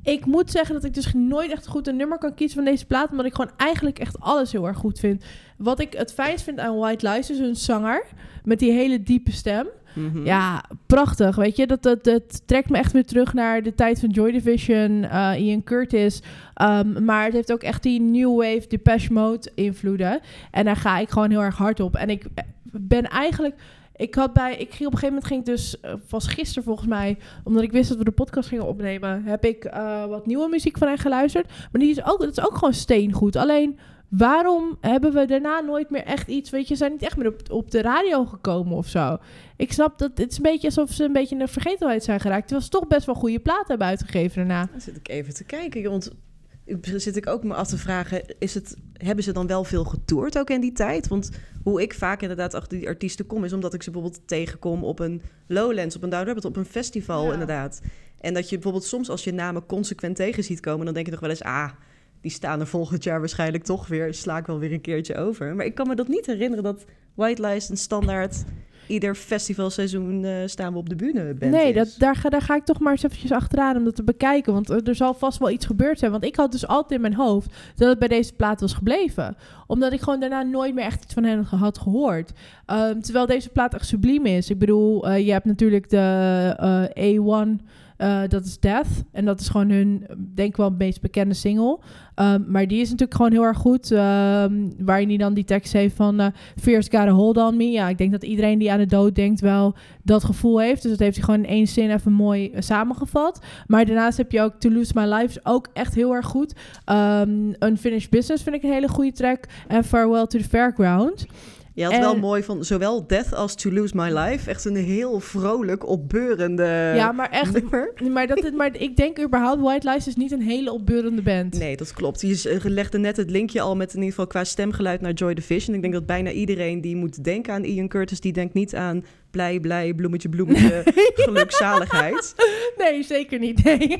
Ik moet zeggen dat ik dus nooit echt goed een nummer kan kiezen van deze plaat. Omdat ik gewoon eigenlijk echt alles heel erg goed vind. Wat ik het fijnst vind aan White Lies is hun zanger. Met die hele diepe stem. Mhm. Ja, prachtig. Weet je, dat, dat, dat trekt me echt weer terug naar de tijd van Joy Division, eh, Ian Curtis. Um, maar het heeft ook echt die New Wave Depeche Mode invloeden. En daar ga ik gewoon heel erg hard op. En ik ben eigenlijk... Ik had bij... Ik ging op een gegeven moment ging ik dus... eh, was gisteren volgens mij... Omdat ik wist dat we de podcast gingen opnemen... Heb ik eh, wat nieuwe muziek van hen geluisterd. Maar die is ook, dat is ook gewoon steengoed. Alleen... Waarom hebben we daarna nooit meer echt iets... Weet je, zijn niet echt meer op, op de radio gekomen of zo. Ik snap dat het is een beetje alsof ze een beetje in de vergetelheid zijn geraakt. Terwijl ze toch best wel goede platen hebben uitgegeven daarna. Dan zit ik even te kijken. Want zit ik ook me af te vragen, is het, hebben ze dan wel veel getoerd ook in die tijd? Want hoe ik vaak inderdaad achter die artiesten kom, is omdat ik ze bijvoorbeeld tegenkom op een Lowlands, op een Down op een festival Ja. inderdaad. En dat je bijvoorbeeld soms als je namen consequent tegen ziet komen, dan denk je nog wel eens, ah, die staan er volgend jaar waarschijnlijk toch weer, sla ik wel weer een keertje over. Maar ik kan me dat niet herinneren dat White Lies een standaard, ieder festivalseizoen eh, staan we op de bühne nee, dat, daar, ga, daar ga ik toch maar eens eventjes achteraan om dat te bekijken. Want er, er zal vast wel iets gebeurd zijn. Want ik had dus altijd in mijn hoofd dat het bij deze plaat was gebleven. Omdat ik gewoon daarna nooit meer echt iets van hen had gehoord. Ehm, terwijl deze plaat echt subliem is. Ik bedoel, eh, je hebt natuurlijk de eh, A1... eh, dat is Death. En dat is gewoon hun, denk ik wel, meest bekende single. Ehm, maar die is natuurlijk gewoon heel erg goed. ehm, waarin hij dan die tekst heeft van... eh Fear's a hold on me. Ja, ik denk dat iedereen die aan de dood denkt wel dat gevoel heeft. Dus dat heeft hij gewoon in één zin even mooi eh, samengevat. Maar daarnaast heb je ook To Lose My Life. Is ook echt heel erg goed. Ehm, Unfinished Business vind ik een hele goede track. En Farewell to the Fairground. Je had wel mooi van zowel Death als To Lose My Life. Echt een heel vrolijk, opbeurende ja, maar echt... nummer. Maar, dat, maar ik denk überhaupt White Lies is niet een hele opbeurende band. Nee, dat klopt. Je z- legde net het linkje al met in ieder geval qua stemgeluid naar Joy Division. Ik denk dat bijna iedereen die moet denken aan Ian Curtis, die denkt niet aan blij, blij, bloemetje, bloemetje, gelukzaligheid. Nee, zeker niet. Nee.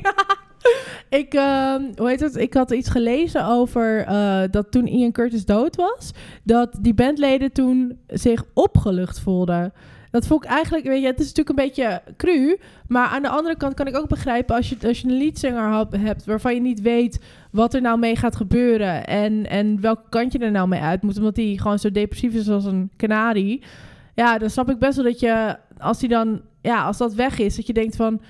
ik, ehm, hoe heet het? Ik had iets gelezen over eh, dat toen Ian Curtis dood was, dat die bandleden toen zich opgelucht voelden. Dat vond ik eigenlijk, weet je, het is natuurlijk een beetje cru. Maar aan de andere kant kan ik ook begrijpen als je, als je een liedzanger hebt waarvan je niet weet wat er nou mee gaat gebeuren. En, en welke kant je er nou mee uit moet. Omdat hij gewoon zo depressief is als een kanarie. Ja, dan snap ik best wel dat je, als hij dan, ja, als dat weg is, dat je denkt van,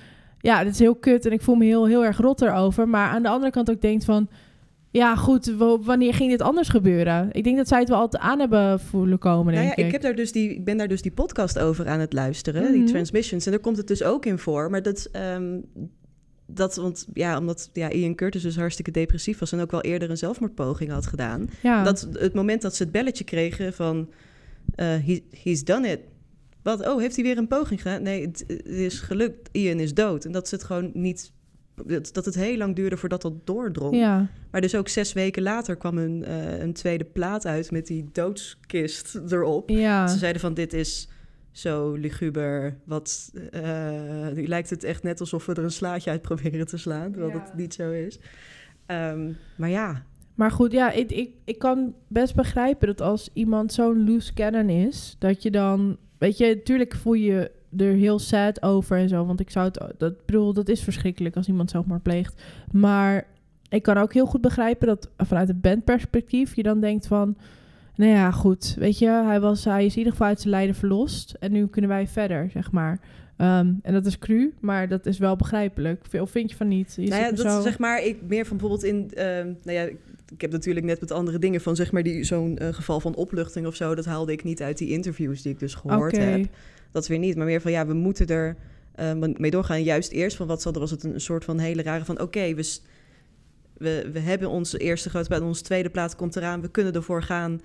ja, dit is heel kut en ik voel me heel, heel erg rot erover. Maar aan de andere kant ook denkt van, ja, goed, wanneer ging dit anders gebeuren? Ik denk dat zij het wel altijd aan hebben voelen komen, Nou denk ja, ik, ik. heb daar dus die, ik ben daar dus die podcast over aan het luisteren, Mhm. die Transmissions. En daar komt het dus ook in voor. Maar dat, ehm, dat want ja, omdat ja, Ian Curtis dus hartstikke depressief was en ook wel eerder een zelfmoordpoging had gedaan. ja. Dat het moment dat ze het belletje kregen van eh, he, he's done it. Wat? Oh, heeft hij weer een poging gedaan? Nee, het, het is gelukt. Ian is dood. En dat ze het gewoon niet dat, dat het heel lang duurde voordat dat doordrong. Ja. Maar dus ook zes weken later kwam een, eh, een tweede plaat uit met die doodskist erop. Ja. Ze zeiden van dit is zo luguber. Wat, eh, nu lijkt het echt net alsof we er een slaatje uit proberen te slaan, terwijl Ja. het niet zo is. Ehm, maar ja, Maar goed, ja, ik, ik, ik kan best begrijpen dat als iemand zo'n loose cannon is, dat je dan, weet je, natuurlijk voel je er heel sad over en zo, want ik zou het, dat bedoel, dat is verschrikkelijk als iemand zelfmoord pleegt. Maar ik kan ook heel goed begrijpen dat vanuit het bandperspectief je dan denkt van, nou ja, goed, weet je, hij, was, hij is in ieder geval uit zijn lijden verlost en nu kunnen wij verder, zeg maar. Ehm, en dat is cru, maar dat is wel begrijpelijk. Of vind je van niet? Je nou ja, dat zo- zeg maar, ik meer van bijvoorbeeld in, ehm, nou ja, ik, ik heb natuurlijk net met andere dingen van zeg maar die zo'n eh, geval van opluchting of zo, dat haalde ik niet uit die interviews die ik dus gehoord heb. Dat weer niet, maar meer van ja, we moeten er eh, mee doorgaan. Juist eerst van wat zat er was het een soort van hele rare van oké, we, we, we hebben onze eerste grote plaat, onze tweede plaat komt eraan, we kunnen ervoor gaan.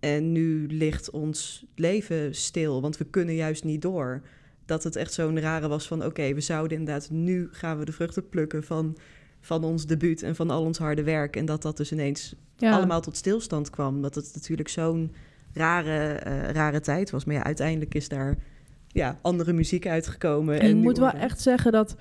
En nu ligt ons leven stil, want we kunnen juist niet door. Dat het echt zo'n rare was van oké, we zouden inderdaad, nu gaan we de vruchten plukken van, van ons debuut en van al ons harde werk. En dat dat dus ineens Ja. allemaal tot stilstand kwam. Dat het natuurlijk zo'n rare, eh, rare tijd was. Maar ja, uiteindelijk is daar ja, andere muziek uitgekomen. En ik moet wel echt zeggen dat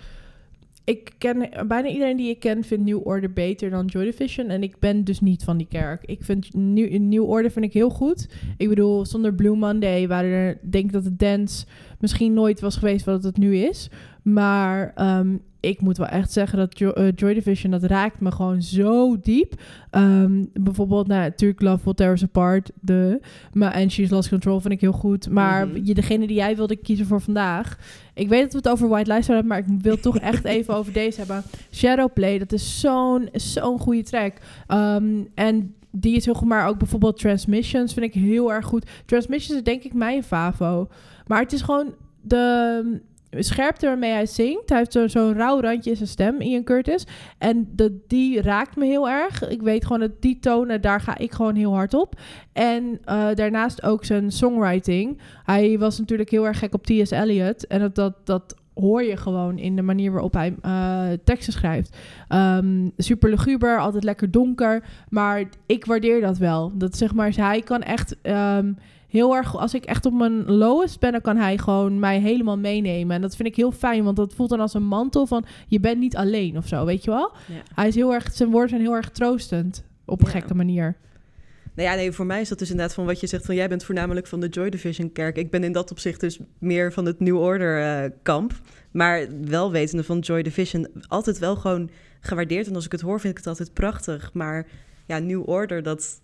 ik ken bijna iedereen die ik ken vindt New Order beter dan Joy Division en ik ben dus niet van die kerk. Ik vind New, New Order vind ik heel goed. Ik bedoel, zonder Blue Monday waren er denk ik dat de dance misschien nooit was geweest wat het nu is, maar ehm, ik moet wel echt zeggen dat Jo- eh, Joy Division dat raakt me gewoon zo diep. Ehm, bijvoorbeeld, nou, natuurlijk Love Will Tear Us Apart, de, maar en She's Lost Control vind ik heel goed. Maar Mhm. je, degene die jij wilde kiezen voor vandaag, ik weet dat we het over White Lies hebben, maar ik wil toch echt even over deze hebben. Shadowplay, dat is zo'n zo'n goede track. Ehm, en die is heel goed, maar ook bijvoorbeeld Transmissions vind ik heel erg goed. Transmissions is denk ik mijn favo. Maar het is gewoon de scherpte waarmee hij zingt. Hij heeft zo- zo'n rauw randje in zijn stem, Ian Curtis. En de, die raakt me heel erg. Ik weet gewoon dat die tonen, daar ga ik gewoon heel hard op. En eh, daarnaast ook zijn songwriting. Hij was natuurlijk heel erg gek op T.S. Eliot. En dat, dat, dat hoor je gewoon in de manier waarop hij eh, teksten schrijft. Ehm, super luguber, altijd lekker donker. Maar ik waardeer dat wel. Dat zeg maar, hij kan echt ehm, heel erg... Als ik echt op mijn lowest ben, dan kan hij gewoon mij helemaal meenemen. En dat vind ik heel fijn, want dat voelt dan als een mantel van... Je bent niet alleen of zo, weet je wel? Ja. Hij is heel erg... Zijn woorden zijn heel erg troostend. Op een Ja. gekke manier. Nou ja, nee, voor mij is dat dus inderdaad van wat je zegt van jij bent voornamelijk van de Joy Division kerk. Ik ben in dat opzicht dus meer van het New Order eh, kamp. Maar wel wetende van Joy Division altijd wel gewoon gewaardeerd. En als ik het hoor vind ik het altijd prachtig. Maar ja, New Order, dat,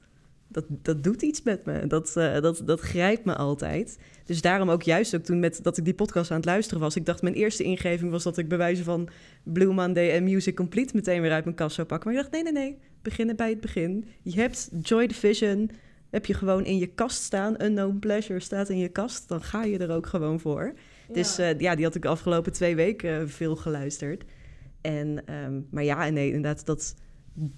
dat, dat doet iets met me. Dat, eh, dat, dat grijpt me altijd. Dus daarom ook juist ook toen met, dat ik die podcast aan het luisteren was. Ik dacht mijn eerste ingeving was dat ik bij wijze van Blue Monday en Music Complete meteen weer uit mijn kast zou pakken. Maar ik dacht nee, nee, nee. Beginnen bij het begin. Je hebt Joy Division, heb je gewoon in je kast staan. Unknown Pleasure staat in je kast. Dan ga je er ook gewoon voor. Dus eh, ja, die had ik de afgelopen twee weken eh, veel geluisterd. En, ehm, maar ja, nee, inderdaad, dat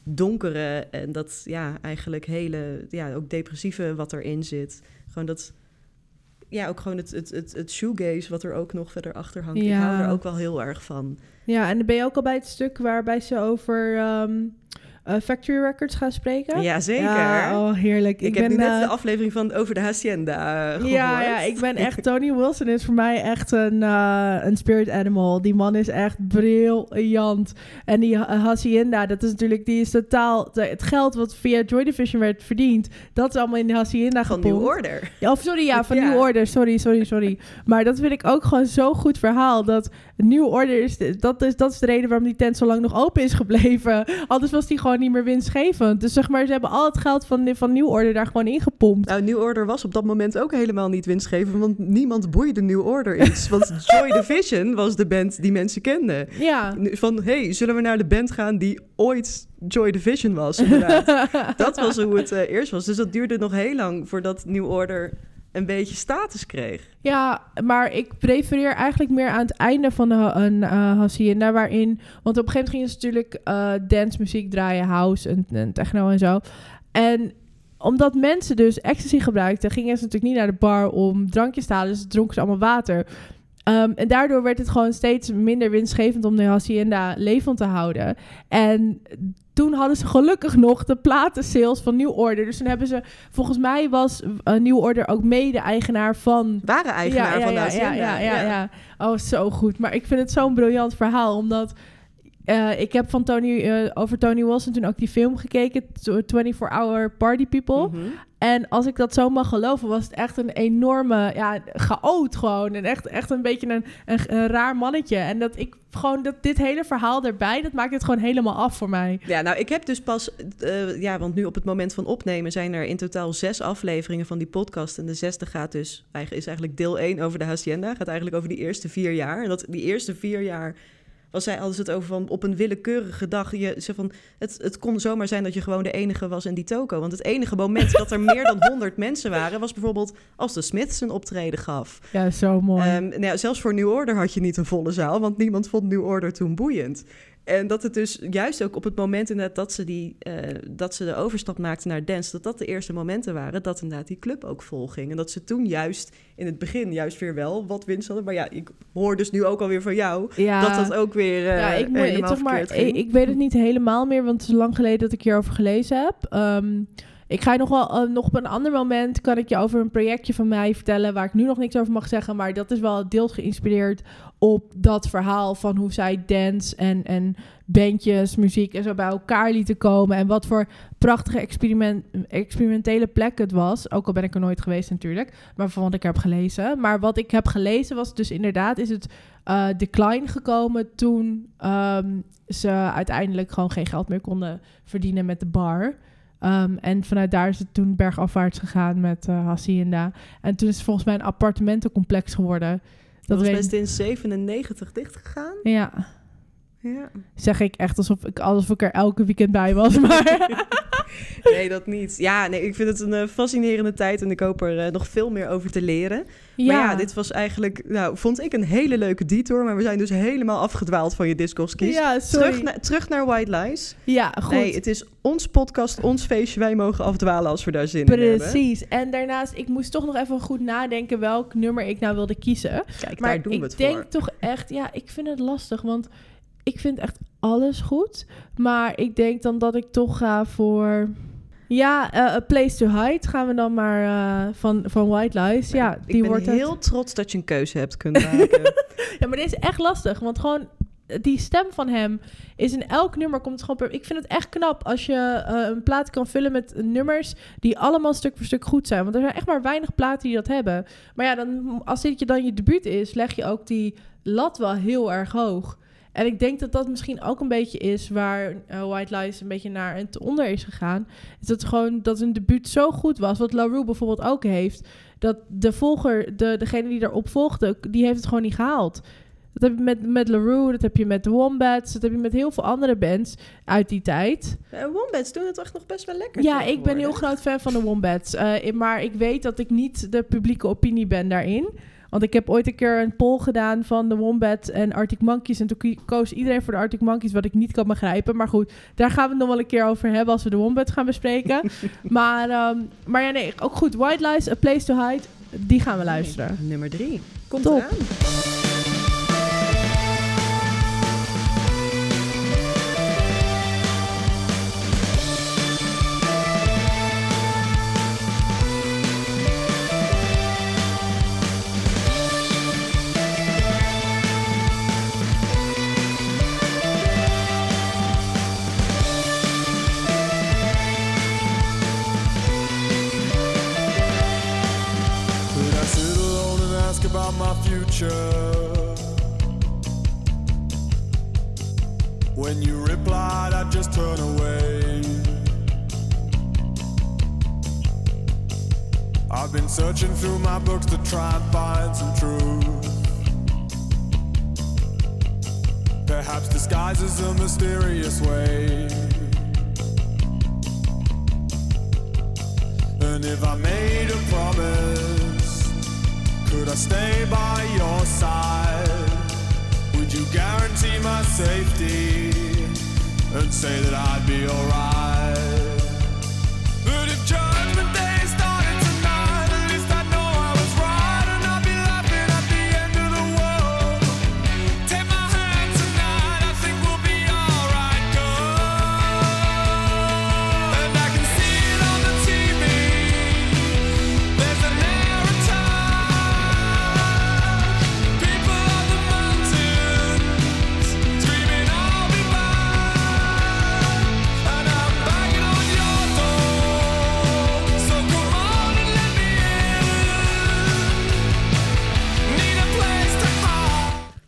donkere en dat ja, eigenlijk hele, ja, ook depressieve wat erin zit. Gewoon dat, ja, ook gewoon het, het, het, het shoegaze wat er ook nog verder achter hangt. Ik Ja. hou er ook wel heel erg van. Ja, en dan ben je ook al bij het stuk waarbij ze over ehm, eh, Factory Records gaan spreken. Ja, zeker. Ja, oh, heerlijk. ik, Ik, heb nu net eh, de aflevering van over de Hacienda eh, gehoord. Ja, ja, ik ben echt... Tony Wilson is voor mij echt een, een spirit animal. Die man is echt briljant. En die Ha- Hacienda, dat is natuurlijk... Die is totaal... het geld wat via Joy Division werd verdiend... Dat is allemaal in de Hacienda van gepompt. New Order. Ja, of sorry, ja, van Ja. New Order. Sorry, sorry, sorry. Maar dat vind ik ook gewoon zo'n goed verhaal. Dat New Order is... Dat is, dat is de reden waarom die tent zo lang nog open is gebleven. Anders was die gewoon niet meer winstgevend. Dus zeg maar, ze hebben al het geld van, van New Order daar gewoon ingepompt. Nou, New Order was op dat moment ook helemaal niet winstgevend, want niemand boeide New Order iets. Want Joy Division was de band die mensen kenden. Ja. Van, hey, zullen we naar de band gaan die ooit Joy Division was? Inderdaad. dat was hoe het eh, eerst was. Dus dat duurde nog heel lang voordat New Order een beetje status kreeg. Ja, maar ik prefereer eigenlijk meer aan het einde van de een uh, Hacienda, waarin... Want op een gegeven moment gingen ze natuurlijk eh dancemuziek draaien, house en, en techno en zo. En omdat mensen dus ecstasy gebruikten, gingen ze natuurlijk niet naar de bar om drankjes te halen, dus dronken ze allemaal water. Ehm, en daardoor werd het gewoon steeds minder winstgevend om de Hacienda levend te houden. En toen hadden ze gelukkig nog de platensales van New Order. Dus toen hebben ze, volgens mij was uh, New Order ook mede-eigenaar van... Waren eigenaar ja, van de Hacienda. ja, ja, ja, ja. Oh, zo goed. Maar ik vind het zo'n briljant verhaal, omdat... eh, ik heb van Tony, eh, over Tony Wilson toen ook die film gekeken, 24 Hour Party People. Mhm. En als ik dat zo mag geloven, was het echt een enorme ja, chaot gewoon. En echt, echt een beetje een, een, een raar mannetje. En dat ik gewoon, dat dit hele verhaal erbij, dat maakt het gewoon helemaal af voor mij. Ja, nou, ik heb dus pas... eh, ja, want nu op het moment van opnemen zijn er in totaal zes afleveringen van die podcast. En de zesde gaat dus... Is eigenlijk deel 1 over de Hacienda. Gaat eigenlijk over die eerste vier jaar. En dat, die eerste vier jaar was zij alles het over van op een willekeurige dag. Je, ze van, het, het kon zomaar zijn dat je gewoon de enige was in die toko. Want het enige moment dat er meer dan 100 mensen waren... was bijvoorbeeld als de Smiths een optreden gaf. Ja, zo mooi. Ehm, nou ja, zelfs voor New Order had je niet een volle zaal, want niemand vond New Order toen boeiend. En dat het dus juist ook op het moment inderdaad dat ze, die, eh, dat ze de overstap maakten naar dance, dat dat de eerste momenten waren dat inderdaad die club ook vol ging. En dat ze toen juist in het begin juist weer wel wat winst hadden. Maar ja, ik hoor dus nu ook alweer van jou ja. dat dat ook weer eh ja, ik, moet, helemaal maar, ging. ik, ik weet het niet helemaal meer, want het is lang geleden dat ik hierover gelezen heb. Ehm, ik ga je nog wel, eh, nog op een ander moment kan ik je over een projectje van mij vertellen waar ik nu nog niks over mag zeggen, maar dat is wel deels geïnspireerd op dat verhaal van hoe zij dance en, en bandjes, muziek en zo bij elkaar lieten komen en wat voor prachtige experiment, experimentele plek het was. Ook al ben ik er nooit geweest natuurlijk, maar van wat ik heb gelezen. Maar wat ik heb gelezen was dus inderdaad is het eh, decline gekomen toen ehm, ze uiteindelijk gewoon geen geld meer konden verdienen met de bar. Um, en vanuit daar is het toen bergafwaarts gegaan met uh, Hacienda. En toen is het volgens mij een appartementencomplex geworden. dat Dat was best in 97 dicht gegaan. Ja, Ja. zeg ik echt alsof ik, alsof ik er elke weekend bij was. Maar Nee, dat niet. Ja, nee, ik vind het een eh, fascinerende tijd en ik hoop er eh, nog veel meer over te leren. ja, Maar ja, dit was eigenlijk, nou, vond ik een hele leuke detour. Maar we zijn dus helemaal afgedwaald van je discoskis. ja, sorry. terug, na- terug naar White Lies. ja, goed. Nee, het is ons podcast, ons feestje. Wij mogen afdwalen als we daar zin in hebben. Precies. En daarnaast, ik moest toch nog even goed nadenken welk nummer ik nou wilde kiezen. Kijk, Maar daar doen ik we het denk voor. toch echt, ja, ik vind het lastig, want ik vind echt alles goed. Maar ik denk dan dat ik toch ga voor, ja, eh, A Place to Hide gaan we dan maar eh, van, van White Lies. Ja, ik die ben wordt het. heel trots dat je een keuze hebt kunnen maken. Ja, maar dit is echt lastig, want gewoon die stem van hem is in elk nummer komt gewoon per... Ik vind het echt knap als je eh, een plaat kan vullen met nummers die allemaal stuk voor stuk goed zijn. Want er zijn echt maar weinig platen die dat hebben. Maar ja, dan, als dit je dan je debuut is, leg je ook die lat wel heel erg hoog. En ik denk dat dat misschien ook een beetje is waar eh, White Lies een beetje naar en te onder is gegaan. Is dat gewoon dat een debuut zo goed was, wat La Rue bijvoorbeeld ook heeft. Dat de volger, de, degene die erop volgde, die heeft het gewoon niet gehaald. Dat heb je met, met La Rue, dat heb je met de Wombats, dat heb je met heel veel andere bands uit die tijd. Eh, Wombats doen het echt nog best wel lekker. Ja, ik ben heel groot fan van de Wombats. Eh, maar ik weet dat ik niet de publieke opinie ben daarin. Want ik heb ooit een keer een poll gedaan van de Wombats en Arctic Monkeys. En toen koos iedereen voor de Arctic Monkeys, wat ik niet kan begrijpen. Maar goed, daar gaan we het nog wel een keer over hebben als we de Wombats gaan bespreken. maar, ehm, maar ja, nee, ook goed. White Lies, A Place to Hide, die gaan we luisteren. Nummer drie. Komt Top. eraan.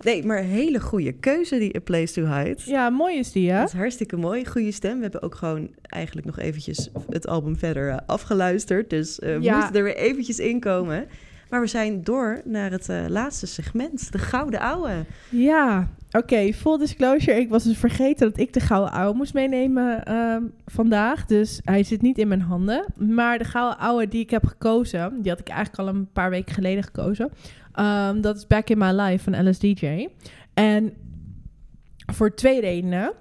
Nee, maar een hele goede keuze, die A Place to Hide. Ja, mooi is die, hè? Dat is hartstikke mooi. Goede stem. We hebben ook gewoon eigenlijk nog eventjes het album verder eh, afgeluisterd. Dus we Ja. er weer eventjes in komen. Maar we zijn door naar het eh, laatste segment. De Gouden Ouwe. Ja, oké. full disclosure. Ik was dus vergeten dat ik de gouden ouwe moest meenemen ehm, vandaag. Dus hij zit niet in mijn handen. Maar de gouden ouwe die ik heb gekozen, die had ik eigenlijk al een paar weken geleden gekozen. Ehm, dat is Back in My Life van LSDJ. En voor twee redenen.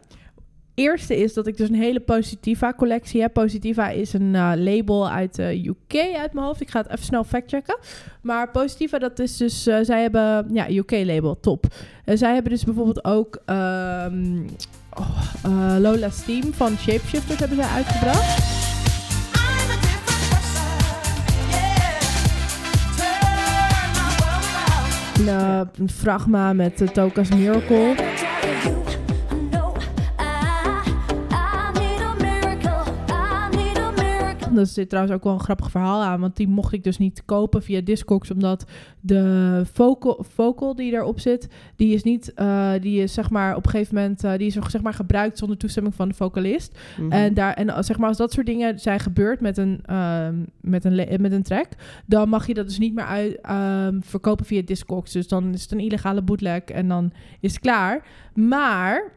Eerste is dat ik dus een hele Positiva collectie heb. Positiva is een eh, label uit de UK uit mijn hoofd. Ik ga het even snel factchecken. Maar Positiva, dat is dus... eh, zij hebben... Ja, UK-label, top. En zij hebben dus bijvoorbeeld ook... ehm, oh, eh, Lola Steam van Shapeshifters hebben zij uitgebracht. Een, eh, een fragma met uh, Toka's Miracle. Er zit trouwens ook wel een grappig verhaal aan. Want die mocht ik dus niet kopen via Discogs. Omdat de vocal, vocal die erop zit, die is niet, eh, die is zeg maar op een gegeven moment, eh, die is zeg maar gebruikt zonder toestemming van de vocalist. Mhm. En, daar, en als- zeg maar als dat soort dingen zijn gebeurd met een, ehm, met een, met een track, dan mag je dat dus niet meer uit, ehm, verkopen via Discogs. Dus dan is het een illegale bootleg en dan is het klaar. Maar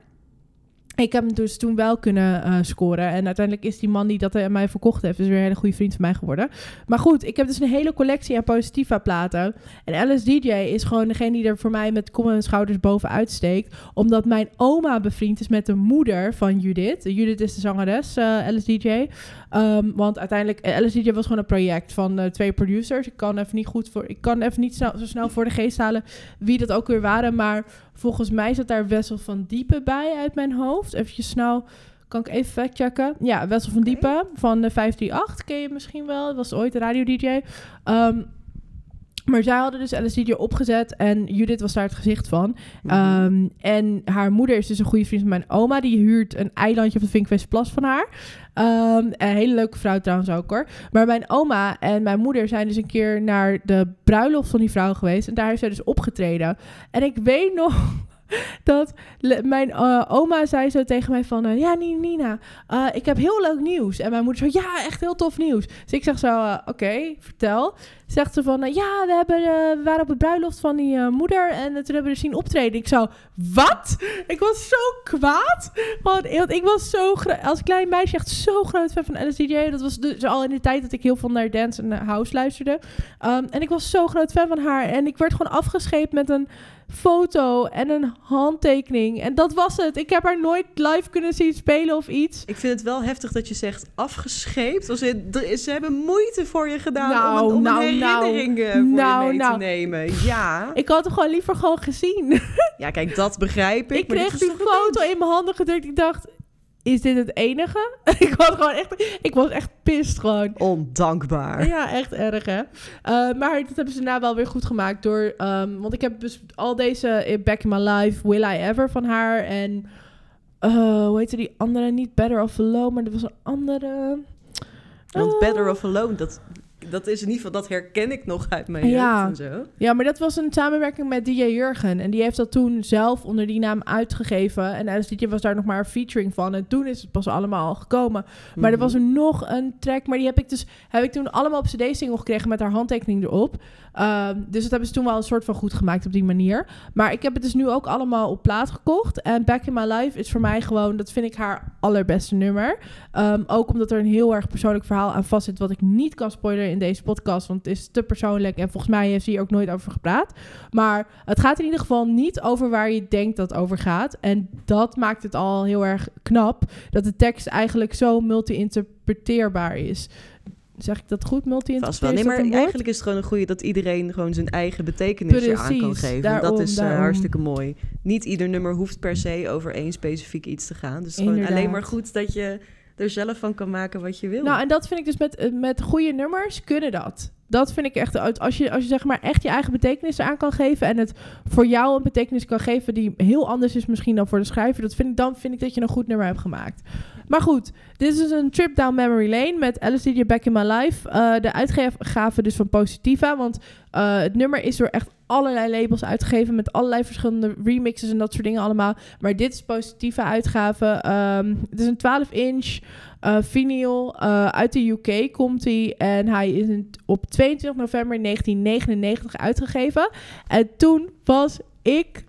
ik heb hem dus toen wel kunnen eh, scoren. En uiteindelijk is die man die dat aan mij verkocht heeft... dus weer een hele goede vriend van mij geworden. Maar goed, ik heb dus een hele collectie aan Positiva platen. En LSDJ is gewoon degene die er voor mij met kom en schouders bovenuit steekt. Omdat mijn oma bevriend is met de moeder van Judith. Judith is de zangeres, eh, LSDJ. Ehm, want uiteindelijk, eh, LSDJ was gewoon een project van eh, twee producers. Ik kan even niet goed voor... Ik kan even niet zo snel voor de geest halen wie dat ook weer waren. Maar volgens mij zat daar Wessel van Diepen bij uit mijn hoofd. Even snel, kan ik even factchecken. Ja, Wessel van. Diepen van de 538 ken je misschien wel. Dat was ooit een radio-dj. Ehm, maar zij hadden dus LSDJ opgezet en Judith was daar het gezicht van. Mhm. Ehm, en haar moeder is dus een goede vriend van mijn oma. Die huurt een eilandje op de Vinkweesplas van haar. Ehm, een hele leuke vrouw trouwens ook hoor. Maar mijn oma en mijn moeder zijn dus een keer naar de bruiloft van die vrouw geweest. En daar heeft zij dus opgetreden. En ik weet nog dat mijn eh, oma zei zo tegen mij van... eh, ja, Ni- Nina, eh, ik heb heel leuk nieuws. En mijn moeder zo, ja, echt heel tof nieuws. Dus ik zeg zo, oké, vertel. Zegt ze van, ja, we, hebben, we waren op het bruiloft van die moeder... en toen hebben we er zien optreden. Ik zo, wat? Ik was zo kwaad. Want, want ik was zo, als klein meisje echt zo groot fan van LSDJ. Dat was dus al in de tijd dat ik heel veel naar dance en house luisterde. Um, en ik was zo groot fan van haar. En ik werd gewoon afgescheept met een foto en een handtekening. En dat was het. Ik heb haar nooit live kunnen zien spelen of iets. Ik vind het wel heftig dat je zegt afgescheept. Als in, er ze hebben moeite voor je gedaan Nou, om, een- om nou, een nou. herinnering eh, voor Nou, je mee nou. te nemen. Ja. Ik had het gewoon liever gewoon gezien. ja, kijk, dat begrijp ik. Ik kreeg die foto in mijn handen gedrukt. Ik dacht, is dit het enige? ik was gewoon echt, ik was echt pist gewoon. Ondankbaar. Ja, echt erg hè. Eh, maar dat hebben ze daarna wel weer goed gemaakt door... ehm, want ik heb dus al deze Back in My Life, Will I Ever van haar. En eh, hoe heette die andere? Niet Better Off Alone, maar er was een andere... Want Better Off Alone, dat, dat is in ieder geval, dat herken ik nog uit mijn Ja. jeugd en zo. Ja, maar dat was een samenwerking met DJ Jurgen. En die heeft dat toen zelf onder die naam uitgegeven. En LSDJ was daar nog maar een featuring van. En toen is het pas allemaal gekomen. Maar er Mhm. was er nog een track, maar die heb ik dus heb ik toen allemaal op CD-single gekregen met haar handtekening erop. Ehm, dus dat hebben ze toen wel een soort van goed gemaakt op die manier. Maar ik heb het dus nu ook allemaal op plaat gekocht. En Back in My Life is voor mij gewoon, dat vind ik haar allerbeste nummer. Ehm, ook omdat er een heel erg persoonlijk verhaal aan vast zit, wat ik niet kan spoileren in deze podcast, want het is te persoonlijk en volgens mij heeft ze hier ook nooit over gepraat. Maar het gaat in ieder geval niet over waar je denkt dat het over gaat. En dat maakt het al heel erg knap, dat de tekst eigenlijk zo multi-interpreteerbaar is. Zeg ik dat goed? Vast wel. Nee, maar eigenlijk is het gewoon een goede dat iedereen gewoon zijn eigen betekenis aan kan geven. daarom, dat is eh, hartstikke mooi. Niet ieder nummer hoeft per se over één specifiek iets te gaan. Dus gewoon Inderdaad. alleen maar goed dat je er zelf van kan maken wat je wil. Nou, en dat vind ik dus met, eh, met goede nummers kunnen dat. Dat vind ik echt, als je, als je zeg maar echt je eigen betekenis aan kan geven en het voor jou een betekenis kan geven die heel anders is misschien dan voor de schrijver, dat vind ik, dan vind ik dat je een goed nummer hebt gemaakt. Maar goed, dit is dus een trip down memory lane met LSD Back in My Life. Eh, de uitgave dus van Positiva, want eh, het nummer is door echt allerlei labels uitgegeven met allerlei verschillende remixes en dat soort dingen allemaal. Maar dit is positieve uitgave. Ehm, het is een 12 inch eh vinyl. eh, uit de UK komt hij. En hij is op 22 november 1999 uitgegeven. En toen was ik,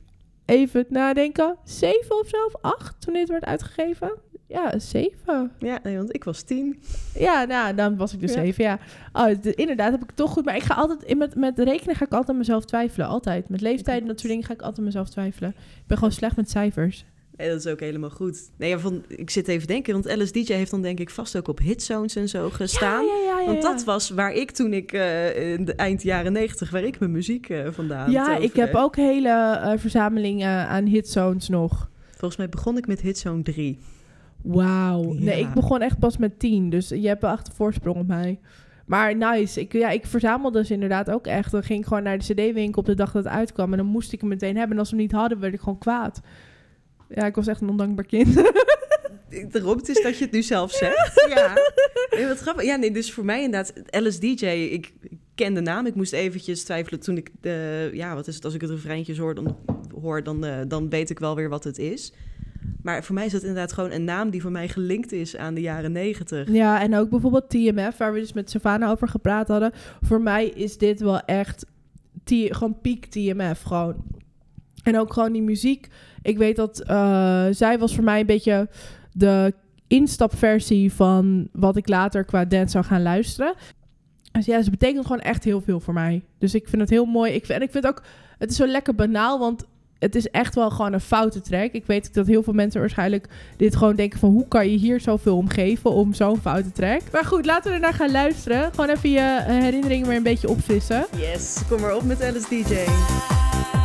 even nadenken, 7 of zo, of 8 toen dit werd uitgegeven. Ja, 7. Ja, nee, want ik was tien. Ja, nou, dan was ik dus Ja. zeven, ja. Oh, de- inderdaad, heb ik het toch goed. Maar ik ga altijd, in met, met rekenen ga ik altijd aan mezelf twijfelen. Altijd. Met leeftijd en dat soort dingen ga ik altijd aan mezelf twijfelen. Ik ben gewoon slecht met cijfers. Nee, dat is ook helemaal goed. Nee, ja, van, ik zit even denken, want LSDJ heeft dan denk ik vast ook op hitzones en zo gestaan. Ja, ja, Want dat was waar ik toen ik eh, in de eind jaren negentig, waar ik mijn muziek eh, vandaan Ja, ik heb ook hele eh, verzamelingen aan hitzones nog. Volgens mij begon ik met hitzone 3. Wauw. Nee, ik begon echt pas met tien. Dus je hebt wel echt een voorsprong op mij. Maar nice. Ik, ja, ik verzamelde dus inderdaad ook echt. Dan ging ik gewoon naar de cd-winkel op de dag dat het uitkwam. En dan moest ik hem meteen hebben. En als we hem niet hadden, werd ik gewoon kwaad. Ja, ik was echt een ondankbaar kind. Daarom het is dat je het nu zelf zegt. Ja. Nee, wat grappig. Ja, nee, dus voor mij inderdaad, LSDJ, ik ken de naam. Ik moest eventjes twijfelen toen ik de, ja, wat is het, als ik het refreintjes hoor, dan, hoor dan, eh, dan weet ik wel weer wat het is. Maar voor mij is dat inderdaad gewoon een naam die voor mij gelinkt is aan de jaren negentig. Ja, en ook bijvoorbeeld TMF, waar we dus met Savannah over gepraat hadden. Voor mij is dit wel echt gewoon peak TMF. Gewoon. En ook gewoon die muziek. Ik weet dat eh, zij was voor mij een beetje de instapversie van wat ik later qua dance zou gaan luisteren. Dus ja, ze betekent gewoon echt heel veel voor mij. Dus ik vind het heel mooi. Ik vind, en ik vind ook, het is zo lekker banaal, want het is echt wel gewoon een foute track. Ik weet dat heel veel mensen waarschijnlijk dit gewoon denken van... hoe kan je hier zoveel om geven om zo'n foute track? Maar goed, laten we er naar gaan luisteren. Gewoon even je eh, herinneringen weer een beetje opfrissen. Yes, kom maar op met LSDJ. Want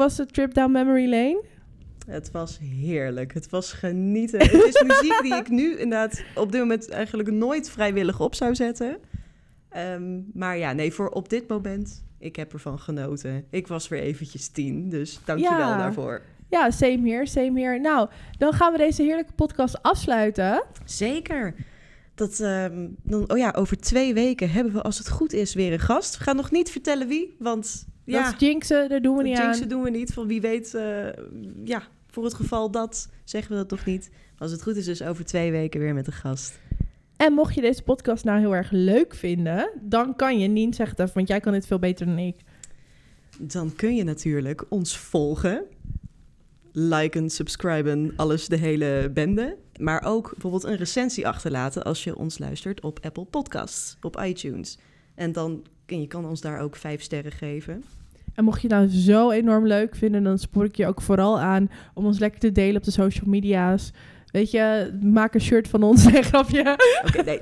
was de trip down memory lane? Het was heerlijk. Het was genieten. Het is muziek die ik nu inderdaad op dit moment eigenlijk nooit vrijwillig op zou zetten. Ehm, maar ja, nee, voor op dit moment, ik heb ervan genoten. Ik was weer eventjes tien, dus dankjewel Ja. daarvoor. Ja, same here, same here. Nou, dan gaan we deze heerlijke podcast afsluiten. Zeker. Dat, ehm, dan, oh ja, over twee weken hebben we, als het goed is, weer een gast. We gaan nog niet vertellen wie, want ja, Dat is jinxen, daar doen we niet dat aan. jinxen doen we niet. Van wie weet, eh, ja, voor het geval dat, zeggen we dat toch niet. Maar als het goed is, dus over twee weken weer met een gast. En mocht je deze podcast nou heel erg leuk vinden, dan kan je, Nien, zeg het even, want jij kan dit veel beter dan ik. Dan kun je natuurlijk ons volgen. Liken, subscriben, alles, de hele bende. Maar ook bijvoorbeeld een recensie achterlaten als je ons luistert op Apple Podcasts, op iTunes. En dan kun je kan ons daar ook vijf sterren geven. En mocht je nou zo enorm leuk vinden, dan spoor ik je ook vooral aan om ons lekker te delen op de social media's. Weet je, maak een shirt van ons. Nee, grapje. Oké, nee,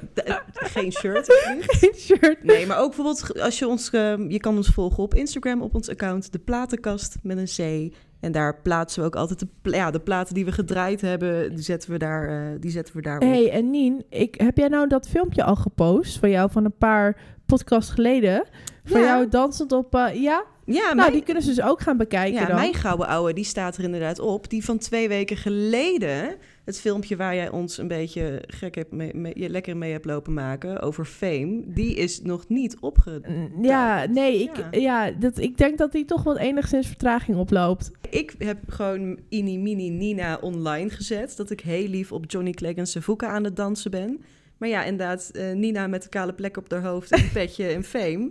geen shirt. Geen shirt. Nee, maar ook bijvoorbeeld als je ons, eh, je kan ons volgen op Instagram op ons account, de platenkast met een C. En daar plaatsen we ook altijd de, ja, de platen die we gedraaid hebben, die zetten we daar, eh, die zetten we daar op. hey, en Nien, ik, heb jij nou dat filmpje al gepost van jou van een paar podcasts geleden? Van Ja. jou dansend op... eh, ja? Ja, nou, mijn, die kunnen ze dus ook gaan bekijken ja, dan. mijn gouden ouwe, die staat er inderdaad op. Die van twee weken geleden, het filmpje waar jij ons een beetje gek hebt mee, mee- je lekker mee hebt lopen maken over fame, die is nog niet opge... Mm, Ja, nee, ik, Ja. ja. dat, ik denk dat die toch wel enigszins vertraging oploopt. Ik heb gewoon Ini Mini Nina online gezet. Dat ik heel lief op Johnny Clegg en Savuka aan het dansen ben. Maar ja, inderdaad, eh, Nina met de kale plek op haar hoofd en een petje en fame.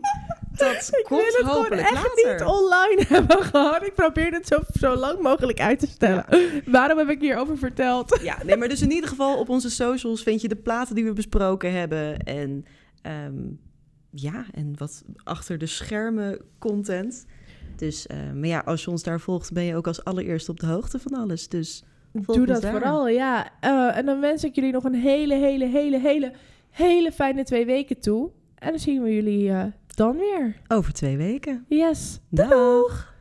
Dat Ik komt wil het gewoon hopelijk echt later. niet online hebben gewoon. Ik probeer het zo, zo lang mogelijk uit te stellen. Waarom heb ik hierover verteld? Ja, nee, maar dus in ieder geval op onze socials vind je de platen die we besproken hebben. En ehm, ja, en wat achter de schermen content. Dus, eh, maar ja, als je ons daar volgt, ben je ook als allereerste op de hoogte van alles. Dus Doe dat daar. vooral, ja. Eh, en dan wens ik jullie nog een hele, hele, hele, hele, hele fijne twee weken toe. En dan zien we jullie eh, dan weer. Over twee weken. Yes. Dag.